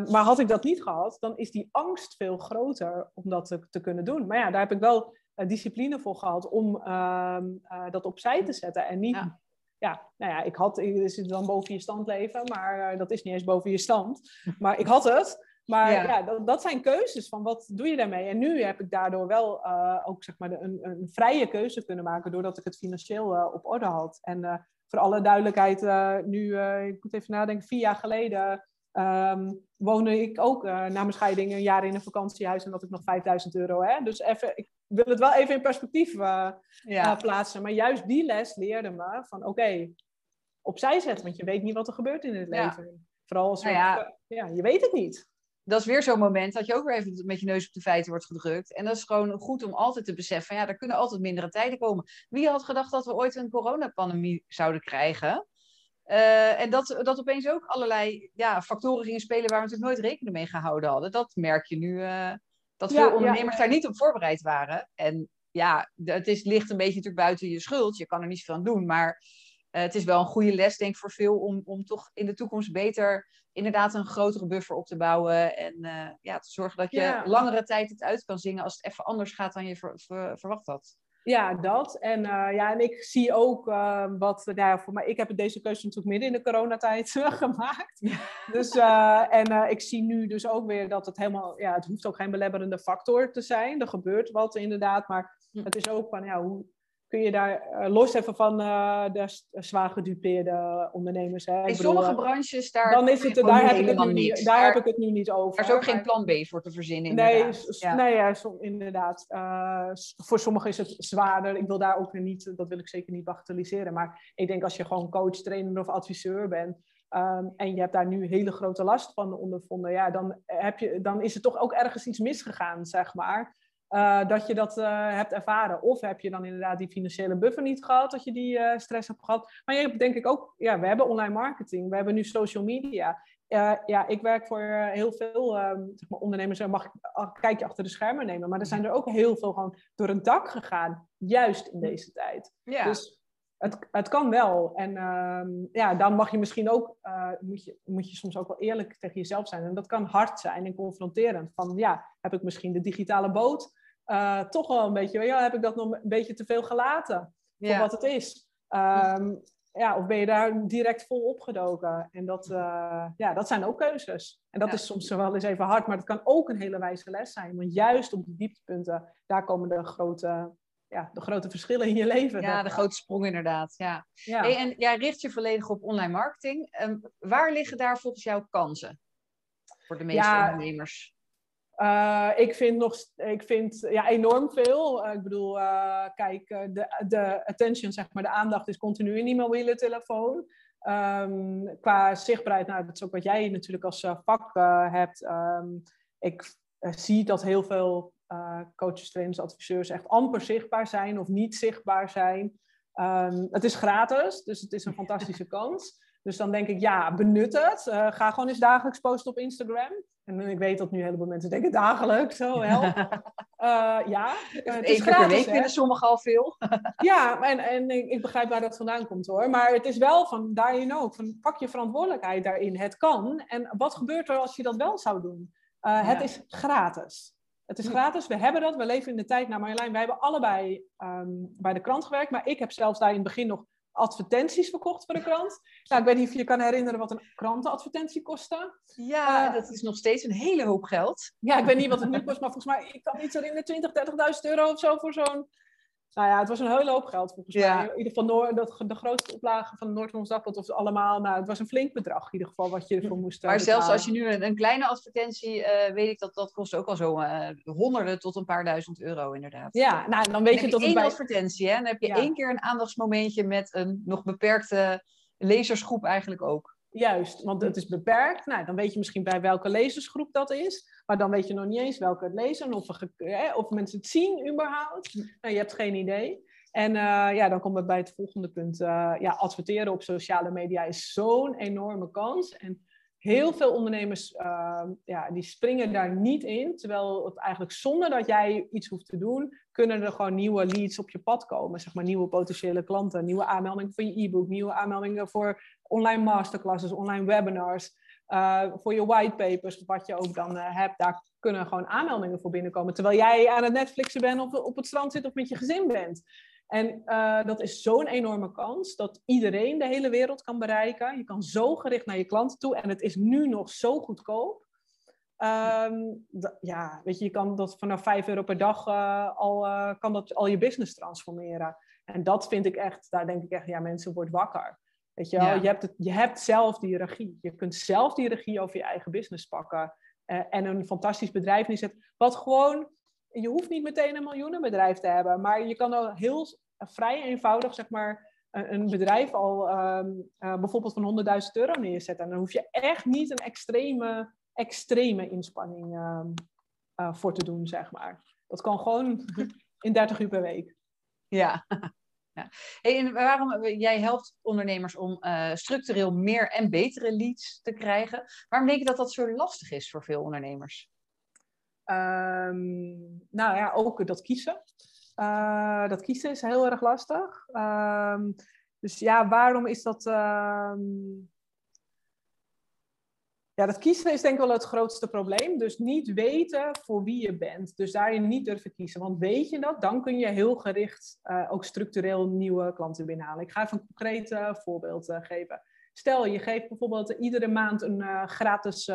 maar had ik dat niet gehad, dan is die angst veel groter om dat te, te kunnen doen. Maar ja, daar heb ik wel eh, discipline voor gehad om ehm, eh, dat opzij te zetten. En niet, Ja. Ja, nou ja, ik had, is het dan boven je stand leven, maar eh, dat is niet eens boven je stand. Maar ik had het. Maar Ja. ja, dat, dat zijn keuzes van wat doe je daarmee. En nu heb ik daardoor wel eh, ook zeg maar een, een vrije keuze kunnen maken, doordat ik het financieel eh, op orde had. En voor alle duidelijkheid, nu, ik moet even nadenken, vier jaar geleden ehm, woonde ik ook na mijn scheiding een jaar in een vakantiehuis en had ik nog 5000 euro. Hè? Dus even, ik wil het wel even in perspectief eh, Ja. eh, plaatsen. Maar juist die les leerde me van oké, opzij zetten, want je weet niet wat er gebeurt in het Ja. leven. Vooral als Nou ja. ja, je weet het niet. dat is weer zo'n moment dat je ook weer even met je neus op de feiten wordt gedrukt. En dat is gewoon goed om altijd te beseffen, van, ja, er kunnen altijd mindere tijden komen. Wie had gedacht dat we ooit een coronapandemie zouden krijgen? Eh, en dat, dat opeens ook allerlei ja, factoren gingen spelen waar we natuurlijk nooit rekening mee gehouden hadden. Dat merk je nu, dat veel ja, ondernemers ja. daar niet op voorbereid waren. En ja, het is, ligt een beetje natuurlijk buiten je schuld. Je kan er niet zoveel aan doen, maar eh, het is wel een goede les, denk ik, voor veel om, om toch in de toekomst beter inderdaad een grotere buffer op te bouwen. En eh, ja, te zorgen dat je Ja. langere tijd het uit kan zingen als het even anders gaat dan je ver- ver- verwacht had. Ja, dat. En, eh, ja, en ik zie ook uh, wat, nou, voor mij, ik heb deze keuze natuurlijk midden in de coronatijd gemaakt. Dus, uh, en ik zie nu dus ook weer dat het helemaal, ja, het hoeft ook geen belemmerende factor te zijn. Er gebeurt wat inderdaad, maar hm. het is ook van, ja, hoe, kun je daar uh, los even van uh, de zwaar gedupeerde ondernemers. Hè? In sommige uh, branches daar, dan is het, daar, heb ik het, nu, niet, daar heb ik het nu niet over. Er is ook geen plan B voor te verzinnen. Nee, ja. nee ja, som, inderdaad. voor sommigen is het zwaarder. Ik wil daar ook niet, dat wil ik zeker niet bagatelliseren. Maar ik denk als je gewoon coach, trainer of adviseur bent. Um, en je hebt daar nu hele grote last van ondervonden. Ja, dan, heb je, dan is er toch ook ergens iets misgegaan, zeg maar. Uh, dat je dat uh, hebt ervaren. Of heb je dan inderdaad die financiële buffer niet gehad, dat je die uh, stress hebt gehad. Maar je hebt denk ik ook, ja, we hebben online marketing, we hebben nu social media. ja, ik werk voor heel veel um, zeg maar ondernemers, mag ik een kijkje achter de schermen nemen. Maar er zijn er ook heel veel gewoon door het dak gegaan, juist in deze tijd. Ja. Dus het, het kan wel. En um, ja, dan mag je misschien ook, moet, je, moet je soms ook wel eerlijk tegen jezelf zijn. En dat kan hard zijn en confronterend. Van ja, heb ik misschien de digitale boot uh, toch wel een beetje, ja, heb ik dat nog een beetje te veel gelaten voor wat het is? Um, ja, of ben je daar direct vol opgedoken? En dat, uh, ja, dat zijn ook keuzes. En dat is soms wel eens even hard, maar het kan ook een hele wijze les zijn. Want juist op die dieptepunten, daar komen de grote, ja, de grote verschillen in je leven. Ja, de grote sprong inderdaad. Ja. ja. Hey, en jij richt je volledig op online marketing. Um, waar liggen daar volgens jou kansen voor de meeste ja, ondernemers? Uh, ik vind nog ik vind, ja, enorm veel. Uh, ik bedoel, uh, kijk, de, de attention, zeg maar, de aandacht is continu in die mobiele telefoon. Um, qua zichtbaarheid, nou, dat is ook wat jij natuurlijk als vak hebt. Um, ik zie dat heel veel coaches, trainers, adviseurs echt amper zichtbaar zijn of niet zichtbaar zijn. Um, het is gratis, dus het is een fantastische kans. Dus dan denk ik, ja, benut het. ga gewoon eens dagelijks posten op Instagram. En ik weet dat nu een heleboel mensen denken dagelijks, zo help. Uh, ja, uh, het is gratis, per week vinden sommigen al veel. ja, en, en ik begrijp waar dat vandaan komt hoor. Maar het is wel van daarin ook, van pak je verantwoordelijkheid daarin. Het kan. En wat gebeurt er als je dat wel zou doen? Uh, ja. Het is gratis. Het is gratis, we hebben dat, we leven in de tijd. Nou Marjolein, wij hebben allebei um, bij de krant gewerkt. Maar ik heb zelfs daar in het begin nog advertenties verkocht voor de krant. Nou, ik weet niet of je je kan herinneren wat een krantenadvertentie kostte. Ja, uh, dat is nog steeds een hele hoop geld. Ja, ik weet niet wat het nu kost, maar volgens mij, ik kan niet herinneren, 20, 30.000 euro of zo voor zo'n nou ja, het was een hele hoop geld volgens ja. mij. In ieder geval dat, de grootste oplage van Noord-Hollands Dagblad of allemaal. Nou, het was een flink bedrag in ieder geval wat je ervoor moest Maar betalen. zelfs als je nu een, een kleine advertentie, uh, weet ik dat dat kost ook al zo uh, honderden tot een paar duizend euro inderdaad. Ja, nou dan weet dan je tot één bij... advertentie, hè? Dan heb je ja. één keer een aandachtsmomentje met een nog beperkte lezersgroep eigenlijk ook. Juist, want het is beperkt. Nou, dan weet je misschien bij welke lezersgroep dat is. Maar dan weet je nog niet eens welke het lezen. Of, of mensen het zien überhaupt. Nou, je hebt geen idee. En uh, ja, dan komt het bij het volgende punt. Uh, ja, adverteren op sociale media is zo'n enorme kans. En heel veel ondernemers uh, ja, die springen daar niet in. Terwijl het eigenlijk zonder dat jij iets hoeft te doen, kunnen er gewoon nieuwe leads op je pad komen. Zeg maar nieuwe potentiële klanten, nieuwe aanmeldingen voor je e-book, nieuwe aanmeldingen voor online masterclasses, online webinars. Uh, voor je whitepapers, wat je ook dan uh, hebt, daar kunnen gewoon aanmeldingen voor binnenkomen. Terwijl jij aan het Netflixen bent of op het strand zit of met je gezin bent. En uh, dat is zo'n enorme kans dat iedereen de hele wereld kan bereiken. Je kan zo gericht naar je klanten toe en het is nu nog zo goedkoop. Um, ja, weet je, je kan dat vanaf 5 euro per dag uh, al, uh, kan dat al je business transformeren. En dat vind ik echt, daar denk ik echt, ja, mensen, wordt wakker. Weet je, wel? Ja. je, hebt het, je hebt zelf die regie. Je kunt zelf die regie over je eigen business pakken. en een fantastisch bedrijf neerzetten. Wat gewoon je hoeft niet meteen een miljoenenbedrijf te hebben, maar je kan al heel vrij eenvoudig, zeg maar, een bedrijf al um, uh, bijvoorbeeld van 100.000 euro neerzetten. En dan hoef je echt niet een extreme, extreme inspanning um, uh, voor te doen, zeg maar. Dat kan gewoon in 30 uur per week. Ja. ja. Hey, en waarom, jij helpt ondernemers om uh, structureel meer en betere leads te krijgen. Waarom denk je dat dat zo lastig is voor veel ondernemers? Um, nou ja, ook dat kiezen. Uh, dat kiezen is heel erg lastig. Um, dus ja, waarom is dat. Um, Ja, dat kiezen is denk ik wel het grootste probleem. Dus niet weten voor wie je bent. Dus daarin niet durven kiezen. Want weet je dat, dan kun je heel gericht uh, ook structureel nieuwe klanten binnenhalen. Ik ga even een concreet uh, voorbeeld uh, geven. Stel, je geeft bijvoorbeeld iedere maand een gratis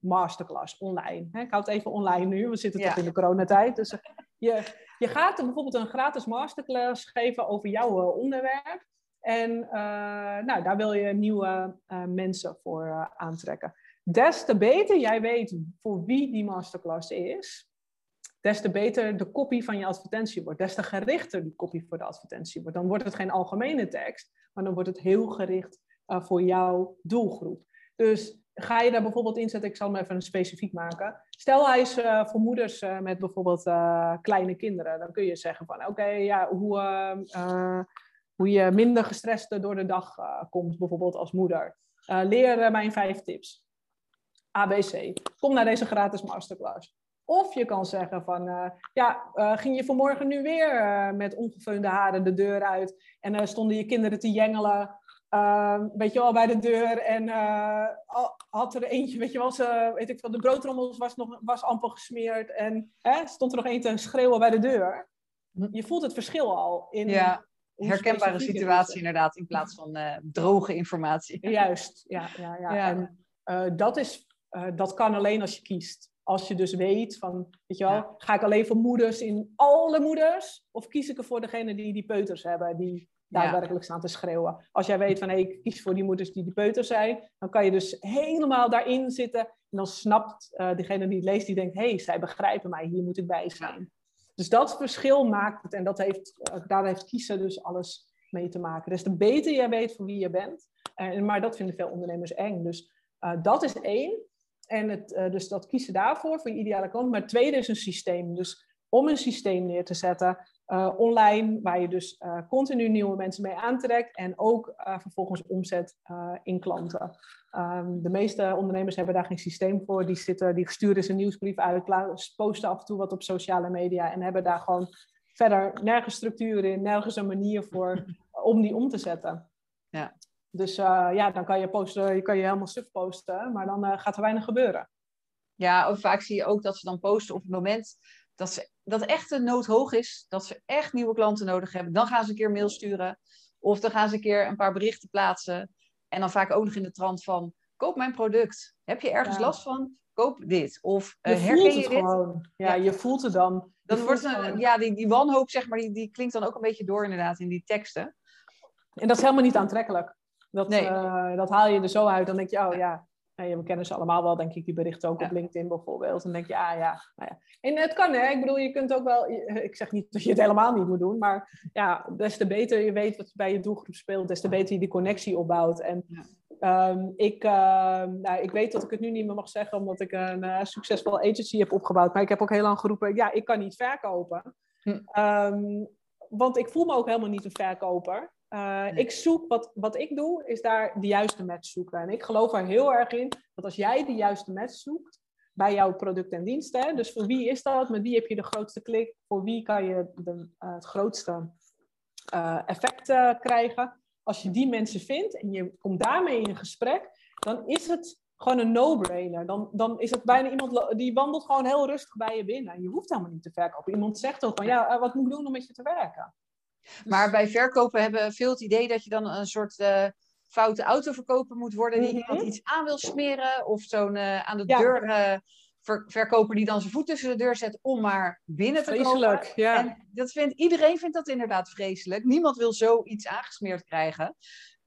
masterclass online. Hè, ik houd het even online nu, we zitten ja. toch in de coronatijd. Dus je, je gaat bijvoorbeeld een gratis masterclass geven over jouw onderwerp. En uh, nou, daar wil je nieuwe uh, mensen voor aantrekken. Des te beter jij weet voor wie die masterclass is, des te beter de kopie van je advertentie wordt. Des te gerichter die kopie voor de advertentie wordt. Dan wordt het geen algemene tekst, maar dan wordt het heel gericht voor jouw doelgroep. Dus ga je daar bijvoorbeeld inzetten, ik zal hem even specifiek maken. Stel hij is voor moeders met bijvoorbeeld kleine kinderen. Dan kun je zeggen van oké, ja, hoe hoe je minder gestrest door de dag uh, komt, bijvoorbeeld als moeder. Uh, leer mijn vijf tips. ABC. Kom naar deze gratis masterclass. Of je kan zeggen van, uh, ja, ging je vanmorgen nu weer met ongefeunde haren de deur uit en stonden je kinderen te jengelen, weet je wel, bij de deur en had er eentje, weet je wel, ze, weet ik veel, de broodrommels was, nog, was amper gesmeerd en stond er nog één te schreeuwen bij de deur. Hm. Je voelt het verschil al in, ja herkenbare situatie inderdaad, in plaats van uh, droge informatie. Juist, ja. ja, ja. ja. En uh, dat, is, uh, dat kan alleen als je kiest. Als je dus weet van, weet je wel, ja. ga ik alleen voor moeders in alle moeders? Of kies ik er voor degene die die peuters hebben, die daadwerkelijk staan te schreeuwen? Als jij weet van, hé, hey, ik kies voor die moeders die die peuters zijn, dan kan je dus helemaal daarin zitten. En dan snapt degene die het leest, die denkt, hé, hey, zij begrijpen mij, hier moet ik bij zijn. Dus dat verschil maakt het en dat heeft, eh, daar heeft kiezen dus alles mee te maken. Dus de beter jij weet voor wie je bent, uh, maar dat vinden veel ondernemers eng. Dus dat is één. En het, dus dat kiezen daarvoor, voor je ideale klant. Maar het tweede is een systeem. Dus om een systeem neer te zetten uh, online, waar je dus uh, continu nieuwe mensen mee aantrekt en ook uh, vervolgens omzet in klanten. Um, de meeste ondernemers hebben daar geen systeem voor. Die, zitten, die sturen ze een nieuwsbrief uit, posten af en toe wat op sociale media en hebben daar gewoon verder nergens structuur in, nergens een manier voor om die om te zetten. Ja. Dus ja, dan kan je, posten, je kan je helemaal suf posten, maar dan gaat er weinig gebeuren. Ja, of vaak zie je ook dat ze dan posten op het moment dat, ze, dat echt de nood hoog is, dat ze echt nieuwe klanten nodig hebben, dan gaan ze een keer mail sturen. Of dan gaan ze een keer een paar berichten plaatsen. En dan vaak ook nog in de trant van, koop mijn product. Heb je ergens last van? Koop dit. Of uh, herken je dit? Gewoon. Ja, je voelt het dan. Dan wordt een, ja, die, die wanhoop, zeg maar, die, die klinkt dan ook een beetje door inderdaad in die teksten. En dat is helemaal niet aantrekkelijk. Dat, nee. uh, dat haal je er zo uit. Dan denk je, oh ja, ja, we kennen ze allemaal wel, denk ik, die berichten ook op LinkedIn bijvoorbeeld. Dan denk je, ah ja, nou ja. En het kan, hè. Ik bedoel, je kunt ook wel... Ik zeg niet dat je het helemaal niet moet doen, maar ja, des te beter je weet wat bij je doelgroep speelt, des te beter je die connectie opbouwt. En um, ik, uh, nou, ik weet dat ik het nu niet meer mag zeggen, omdat ik een uh, succesvol agency heb opgebouwd. Maar ik heb ook heel lang geroepen, ja, ik kan niet verkopen. Hm. Um, want ik voel me ook helemaal niet een verkoper. Uh, ik zoek, wat, wat ik doe, is daar de juiste match zoeken. En ik geloof er heel erg in dat als jij de juiste match zoekt bij jouw product en diensten, dus voor wie is dat, met wie heb je de grootste klik, voor wie kan je de, uh, het grootste uh, effect krijgen. Als je die mensen vindt en je komt daarmee in gesprek, dan is het gewoon een no-brainer. Dan, dan is het bijna iemand die wandelt gewoon heel rustig bij je binnen. Je hoeft helemaal niet te verkopen. Iemand zegt ook van, ja, wat moet ik doen om met je te werken? Maar bij verkopen hebben veel het idee dat je dan een soort uh, foute autoverkoper moet worden die iemand mhm. iets aan wil smeren. Of zo'n uh, aan de deur uh, ver verkoper die dan zijn voet tussen de deur zet om maar binnen te vreselijk. Ja. En dat vindt, iedereen vindt dat inderdaad vreselijk. Niemand wil zoiets aangesmeerd krijgen.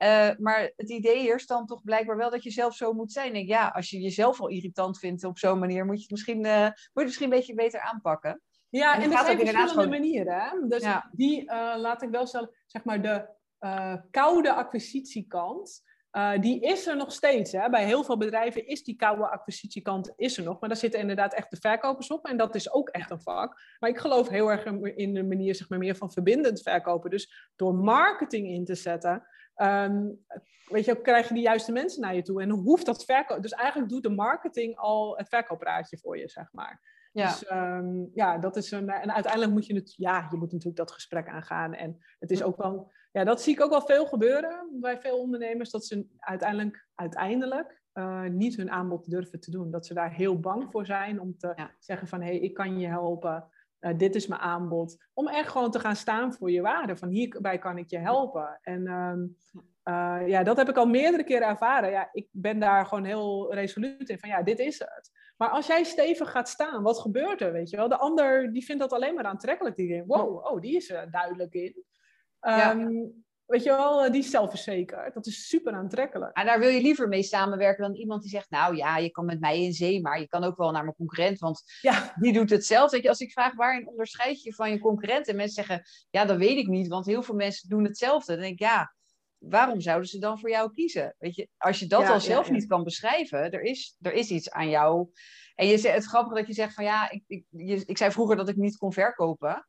Uh, maar het idee is dan toch blijkbaar wel dat je zelf zo moet zijn. En ja, als je jezelf al irritant vindt op zo'n manier, moet je het misschien, uh, moet je het misschien een beetje beter aanpakken. Ja, en, en er zijn verschillende gewoon... manieren. Hè? Dus die uh, laat ik wel stellen, zeg maar de uh, koude acquisitiekant, uh, die is er nog steeds. Hè? Bij heel veel bedrijven is die koude acquisitiekant is er nog, maar daar zitten inderdaad echt de verkopers op en dat is ook echt een vak. Maar ik geloof heel erg in de manier zeg maar, meer van verbindend verkopen. Dus door marketing in te zetten, um, weet je, krijg je de juiste mensen naar je toe en hoeft dat verkoop. Dus eigenlijk doet de marketing al het verkoopraadje voor je, zeg maar. Ja. Dus um, ja, dat is een. En uiteindelijk moet je het. Ja, je moet natuurlijk dat gesprek aangaan. En het is ook wel. Ja, dat zie ik ook wel veel gebeuren bij veel ondernemers. Dat ze uiteindelijk, uiteindelijk eh, niet hun aanbod durven te doen. Dat ze daar heel bang voor zijn om te zeggen van hé, hey, ik kan je helpen. Uh, dit is mijn aanbod. Om echt gewoon te gaan staan voor je waarde. Van hierbij kan ik je helpen. En ehm, uh, ja, dat heb ik al meerdere keren ervaren. Ja, ik ben daar gewoon heel resoluut in. Van ja, dit is het. Maar als jij stevig gaat staan, wat gebeurt er? Weet je wel? De ander die vindt dat alleen maar aantrekkelijk. Die denkt, wow, oh, die is er duidelijk in. Um, Weet je wel, die is zelfverzekerd. Dat is super aantrekkelijk. En daar wil je liever mee samenwerken dan iemand die zegt... nou ja, je kan met mij in zee, maar je kan ook wel naar mijn concurrent... want ja. die doet hetzelfde. Weet je, als ik vraag waarin onderscheid je van je concurrent... en mensen zeggen, ja, dat weet ik niet... want heel veel mensen doen hetzelfde. Dan denk ik, ja, waarom zouden ze dan voor jou kiezen? Weet je, als je dat al zelf niet kan beschrijven... Er is, er is iets aan jou... En je, het grappige dat je zegt van ja, ik, ik, je, ik zei vroeger dat ik niet kon verkopen.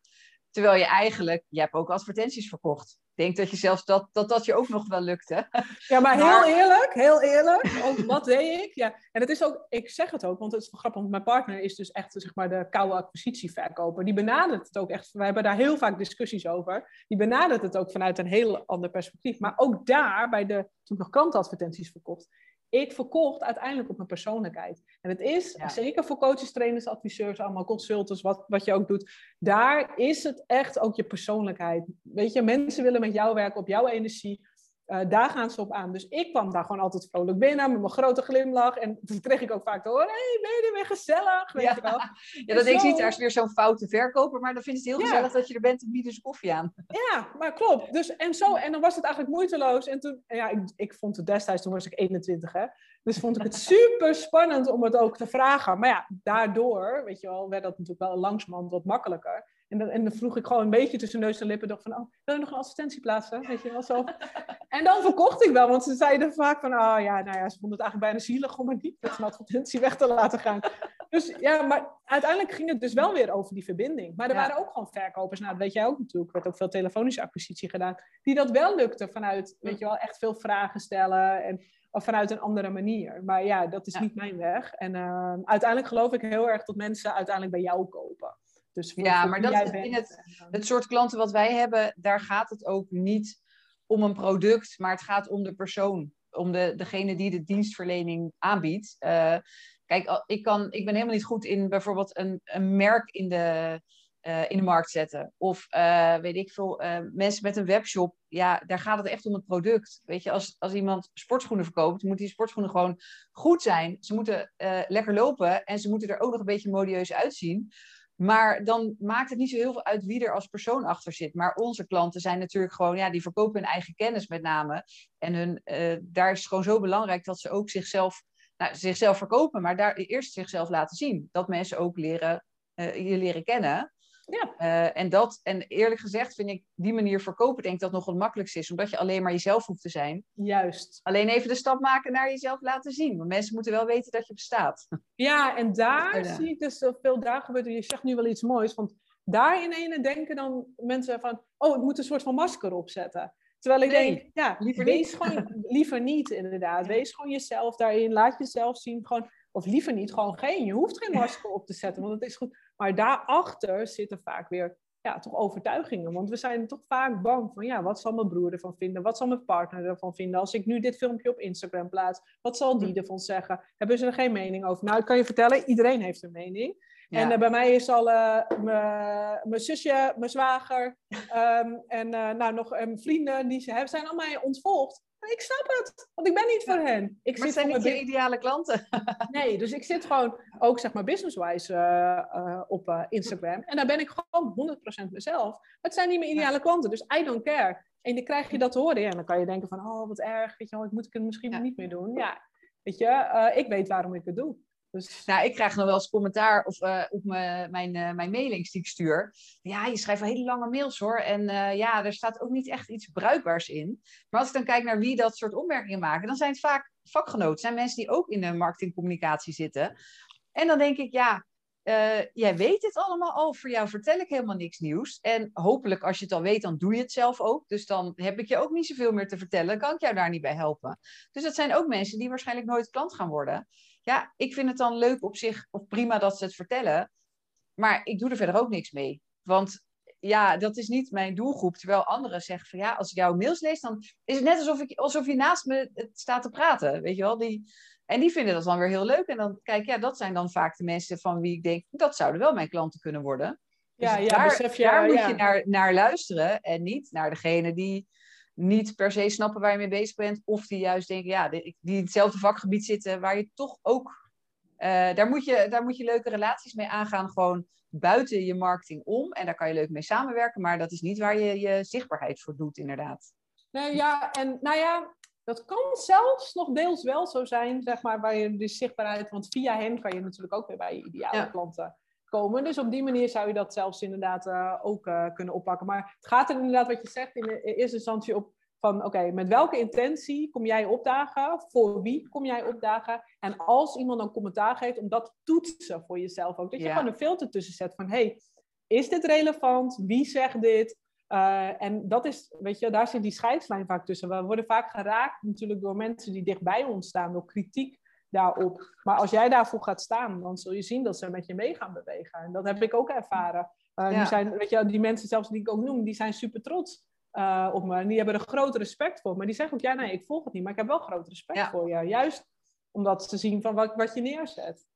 Terwijl je eigenlijk, je hebt ook advertenties verkocht denk dat je zelfs dat, dat dat je ook nog wel lukte. Ja, maar, heel eerlijk, heel eerlijk, ook wat deed ik? Ja, en het is ook, ik zeg het ook, want het is wel grappig, want mijn partner is dus echt zeg maar de koude acquisitieverkoper. Die benadert het ook echt, we hebben daar heel vaak discussies over. Die benadert het ook vanuit een heel ander perspectief. Maar ook daar, bij de, toen ik nog klantadvertenties verkocht, ik verkocht uiteindelijk op mijn persoonlijkheid. En het is, zeker voor coaches, trainers, adviseurs, allemaal consultants, wat, wat je ook doet, daar is het echt ook je persoonlijkheid. Weet je, mensen willen met jou werken op jouw energie. Uh, daar gaan ze op aan. Dus ik kwam daar gewoon altijd vrolijk binnen met mijn grote glimlach. En toen kreeg ik ook vaak te horen: hey, ben je er weer gezellig? Weet ja. je wel. ja, dat denk ik niet. Er is weer zo'n foute verkoper, maar dan vind je het heel gezellig dat je er bent en bieden ze koffie aan. Ja, maar klopt. Dus, en, zo, en dan was het eigenlijk moeiteloos. En toen, ja, ik, ik vond het destijds, toen was ik 21, hè. Dus vond ik het super spannend om het ook te vragen. Maar ja, daardoor, weet je wel, werd dat natuurlijk wel langzamerhand wat makkelijker. En dan, en dan vroeg ik gewoon een beetje tussen neus en lippen. Dacht van, oh, wil je nog een advertentie plaatsen? Weet je wel zo. En dan verkocht ik wel, want ze zeiden vaak van, oh ja, nou ja, ze vonden het eigenlijk bijna zielig om maar niet met een advertentie weg te laten gaan. Dus ja, maar uiteindelijk ging het dus wel weer over die verbinding. Maar er waren ook gewoon verkopers, nou dat weet jij ook natuurlijk, er werd ook veel telefonische acquisitie gedaan, die dat wel lukte vanuit, weet je wel, echt veel vragen stellen en of vanuit een andere manier. Maar ja, dat is niet mijn weg. En uh, uiteindelijk geloof ik heel erg dat mensen uiteindelijk bij jou kopen. Dus ja, maar dat is in het, het soort klanten wat wij hebben, daar gaat het ook niet om een product, maar het gaat om de persoon. Om de, degene die de dienstverlening aanbiedt. Uh, kijk, ik, kan, ik ben helemaal niet goed in bijvoorbeeld een, een merk in de, uh, in de markt zetten. Of uh, weet ik veel, mensen met een webshop. Ja, daar gaat het echt om het product. Weet je, als, als iemand sportschoenen verkoopt, moeten die sportschoenen gewoon goed zijn. Ze moeten lekker lopen en ze moeten er ook nog een beetje modieus uitzien. Maar dan maakt het niet zo heel veel uit wie er als persoon achter zit. Maar onze klanten zijn natuurlijk gewoon, ja, die verkopen hun eigen kennis met name. En hun, uh, daar is het gewoon zo belangrijk dat ze ook zichzelf, nou, zichzelf verkopen, maar daar eerst zichzelf laten zien. Dat mensen ook leren, uh, je leren kennen. Ja. Uh, en, dat, en eerlijk gezegd vind ik die manier verkopen, denk ik dat nog het makkelijkste is. Omdat je alleen maar jezelf hoeft te zijn. Juist. Alleen even de stap maken naar jezelf laten zien. Want mensen moeten wel weten dat je bestaat. Ja, en daar zie ik dus veel daar gebeurt. Je zegt nu wel iets moois. Want daar in ene denken dan mensen van... Oh, ik moet een soort van masker opzetten. Terwijl ik denk, ja, liever wees niet. gewoon liever niet inderdaad. Wees gewoon jezelf daarin. Laat jezelf zien. Gewoon, of liever niet, gewoon geen. Je hoeft geen masker op te zetten, want het is goed. Maar daarachter zitten vaak weer ja, toch overtuigingen. Want we zijn toch vaak bang van, ja, wat zal mijn broer ervan vinden? Wat zal mijn partner ervan vinden? Als ik nu dit filmpje op Instagram plaats, wat zal die ervan zeggen? Hebben ze er geen mening over? Nou, ik kan je vertellen, iedereen heeft een mening. En uh, bij mij is al uh, mijn zusje, mijn zwager um, en uh, nou, nog mijn vrienden, die ze zijn allemaal ontvolgd. Ik snap het, want ik ben niet voor hen. Ik maar zit zijn niet je ideale klanten. nee, dus ik zit gewoon ook zeg maar business-wise uh, uh, op uh, Instagram. En daar ben ik gewoon 100% mezelf. Het zijn niet mijn ideale klanten, dus I don't care. En dan krijg je dat te horen. Ja, en dan kan je denken van, oh wat erg, weet je wel, ik moet het misschien ja. niet meer doen. Ja, weet je, ik weet waarom ik het doe. Dus... Nou, ik krijg nog wel eens commentaar of, uh, op mijn, uh, mijn mailings die ik stuur. Ja, je schrijft wel hele lange mails hoor. En uh, ja, er staat ook niet echt iets bruikbaars in. Maar als ik dan kijk naar wie dat soort opmerkingen maken, dan zijn het vaak vakgenoten. zijn mensen die ook in de marketingcommunicatie zitten. En dan denk ik, ja, jij weet dit allemaal al. Voor jou vertel ik helemaal niks nieuws. En hopelijk, als je het al weet, dan doe je het zelf ook. Dus dan heb ik je ook niet zoveel meer te vertellen. Kan ik jou daar niet bij helpen. Dus dat zijn ook mensen die waarschijnlijk nooit klant gaan worden ja, ik vind het dan leuk op zich, of prima dat ze het vertellen. Maar ik doe er verder ook niks mee. Want ja, dat is niet mijn doelgroep. Terwijl anderen zeggen van ja, als ik jouw mails lees, dan is het net alsof, ik, alsof je naast me staat te praten. Weet je wel, die, En die vinden dat dan weer heel leuk. En dan kijk, ja, dat zijn dan vaak de mensen van wie ik denk, dat zouden wel mijn klanten kunnen worden. Dus Ja, ja, daar, besef je, daar moet ja. je naar, naar luisteren en niet naar degene die niet per se snappen waar je mee bezig bent. Of die juist denken, ja, die, die in hetzelfde vakgebied zitten, waar je toch ook... eh, daar, moet je, daar moet je leuke relaties mee aangaan, gewoon buiten je marketing om. En daar kan je leuk mee samenwerken, maar dat is niet waar je je zichtbaarheid voor doet, inderdaad. Nou ja, en nou ja, dat kan zelfs nog deels wel zo zijn, zeg maar, waar je de zichtbaarheid, want via hen kan je natuurlijk ook weer bij je ideale Ja. klanten komen. Dus op die manier zou je dat zelfs inderdaad eh, ook eh, kunnen oppakken. Maar het gaat er inderdaad, wat je zegt, in de eerste instantie op van, oké, met welke intentie kom jij opdagen? Voor wie kom jij opdagen? En als iemand dan commentaar geeft, om dat te toetsen voor jezelf ook. Dat je Ja. gewoon een filter tussen zet van, hey, is dit relevant? Wie zegt dit? Uh, en dat is, weet je, daar zit die scheidslijn vaak tussen. We worden vaak geraakt natuurlijk door mensen die dichtbij ons staan, door kritiek daarop. Maar als jij daarvoor gaat staan, dan zul je zien dat ze met je mee gaan bewegen. En dat heb ik ook ervaren. Uh, Ja. die, zijn, weet je, die mensen zelfs die ik ook noem, die zijn super trots uh, op me. En die hebben er groot respect voor. Maar die zeggen ook, ja nee, ik volg het niet, maar ik heb wel groot respect Ja. voor je. Juist omdat ze zien van wat, wat je neerzet.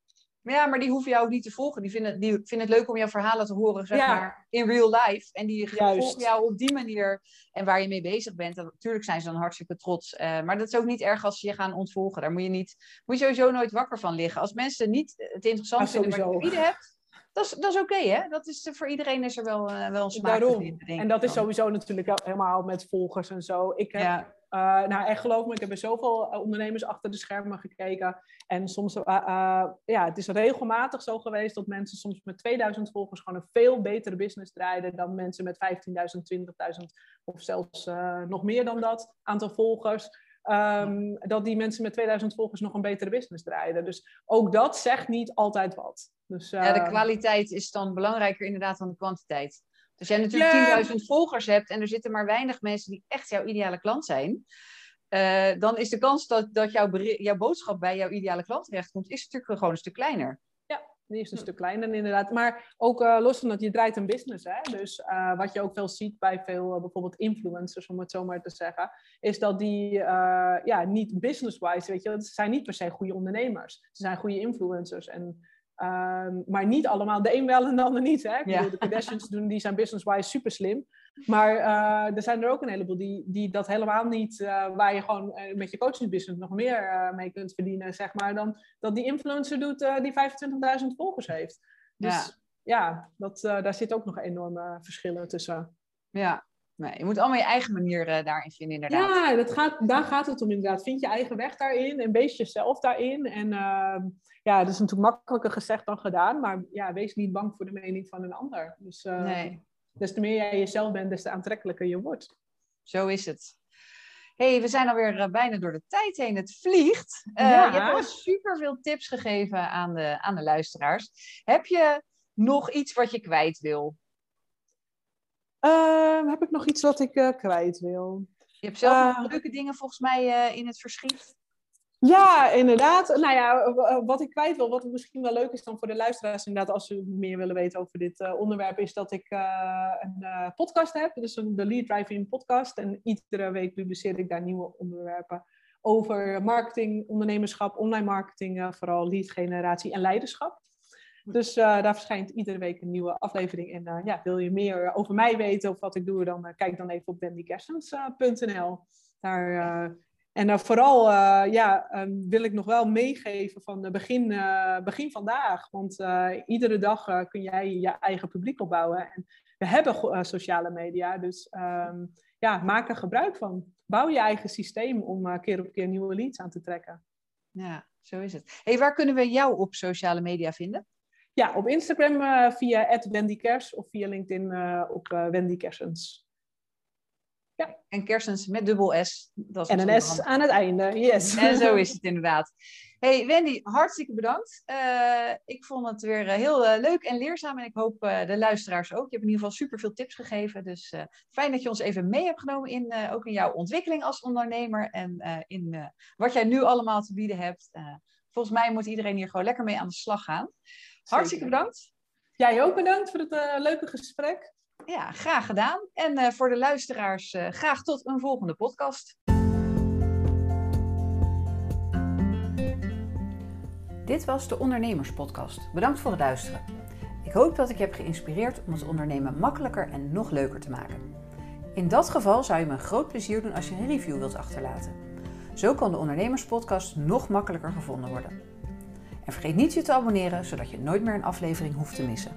Maar ja, maar die hoeven jou ook niet te volgen. Die vinden, die vinden het leuk om jouw verhalen te horen, zeg Ja. maar, in real life. En die Juist. volgen jou op die manier en waar je mee bezig bent. En natuurlijk zijn ze dan hartstikke trots. Eh, maar dat is ook niet erg als ze je gaan ontvolgen. Daar moet je, niet, moet je sowieso nooit wakker van liggen. Als mensen niet het interessant vinden wat je bieden hebt, dat is, dat is oké, hè? Dat is, voor iedereen is er wel, eh, wel een smaak Daarom. En dat is sowieso natuurlijk helemaal met volgers en zo. Ik heb, Ja, eh, nou echt geloof me, ik heb bij zoveel eh, ondernemers achter de schermen gekeken. En soms, eh, ja, het is regelmatig zo geweest dat mensen soms met 2000 volgers gewoon een veel betere business draaiden dan mensen met 15.000, 20.000 of zelfs nog meer dan dat aantal volgers. Ehm, dat die mensen met 2000 volgers nog een betere business draaiden. Dus ook dat zegt niet altijd wat. Dus, ja, de eh, kwaliteit is dan belangrijker inderdaad dan de kwantiteit. Als jij natuurlijk Ja. 10.000 volgers hebt en er zitten maar weinig mensen die echt jouw ideale klant zijn, eh, dan is de kans dat, dat jouw, jouw boodschap bij jouw ideale klant terechtkomt, is natuurlijk gewoon een stuk kleiner. Die is een stuk kleiner inderdaad. Maar ook eh, los van dat, je draait een business. Hè? Dus eh, wat je ook wel ziet bij veel bijvoorbeeld influencers, om het zo maar te zeggen, is dat die eh, ja, niet business-wise, weet je, ze zijn niet per se goede ondernemers. Ze zijn goede influencers. En, ehm, maar niet allemaal, de een wel en de ander niet. Hè? Ik Ja. bedoel, de Kardashians doen, die zijn business-wise super slim. Maar eh, er zijn er ook een heleboel die, die dat helemaal niet, eh, waar je gewoon eh, met je coachingsbusiness nog meer mee kunt verdienen, zeg maar, dan dat die influencer doet die 25.000 volgers heeft. Dus ja, dat, eh, daar zit ook nog enorme verschillen tussen. Ja, je moet allemaal je eigen manier eh, daarin vinden, inderdaad. Ja, dat gaat, daar gaat het om inderdaad. Vind je eigen weg daarin en wees jezelf daarin. En ehm, ja, dat is natuurlijk makkelijker gezegd dan gedaan, maar ja, wees niet bang voor de mening van een ander. Dus eh, Nee. des te meer jij jezelf bent, des te aantrekkelijker je wordt. Zo is het. hey, we zijn alweer eh, bijna door de tijd heen. Het vliegt. Eh, Ja. Je hebt al super veel tips gegeven aan de, aan de luisteraars. Heb je nog iets wat je kwijt wil? Ehm, heb ik nog iets wat ik eh, kwijt wil? Je hebt zelf nog Eh. leuke dingen volgens mij eh, in het verschiet. Ja, inderdaad. Nou ja, wat ik kwijt wil, wat misschien wel leuk is dan voor de luisteraars, inderdaad, als ze meer willen weten over dit eh, onderwerp, is dat ik een podcast heb. Dus een, de Lead Driving podcast. En iedere week publiceer ik daar nieuwe onderwerpen over marketing, ondernemerschap, online marketing, vooral lead generatie en leiderschap. Dus eh, daar verschijnt iedere week een nieuwe aflevering. En eh, ja, wil je meer over mij weten of wat ik doe, dan eh, kijk dan even op wendykersens.nl. Daar en vooral ja, um, wil ik nog wel meegeven van begin, begin vandaag. Want iedere dag kun jij je eigen publiek opbouwen. En we hebben sociale media, dus um, ja, maak er gebruik van. Bouw je eigen systeem om keer op keer nieuwe leads aan te trekken. Ja, zo is het. Hey, waar kunnen we jou op sociale media vinden? Ja, op Instagram via @wendykers of via LinkedIn op Wendy Kersens. Ja. En Kersens met dubbel S. Dat is en een S aan het einde, yes. En zo is het inderdaad. Hey Wendy, hartstikke bedankt. Uh, ik vond het weer heel uh, leuk en leerzaam en ik hoop uh, de luisteraars ook. Je hebt in ieder geval super veel tips gegeven. Dus fijn dat je ons even mee hebt genomen in ook in jouw ontwikkeling als ondernemer en in wat jij nu allemaal te bieden hebt. volgens mij moet iedereen hier gewoon lekker mee aan de slag gaan. Hartstikke Zeker. bedankt. Jij ook bedankt voor het leuke gesprek. Ja, graag gedaan. En uh, voor de luisteraars, uh, graag tot een volgende podcast. Dit was de Ondernemerspodcast. Bedankt voor het luisteren. Ik hoop dat ik je heb geïnspireerd om het ondernemen makkelijker en nog leuker te maken. In dat geval zou je me een groot plezier doen als je een review wilt achterlaten. Zo kan de Ondernemerspodcast nog makkelijker gevonden worden. En vergeet niet je te abonneren, zodat je nooit meer een aflevering hoeft te missen.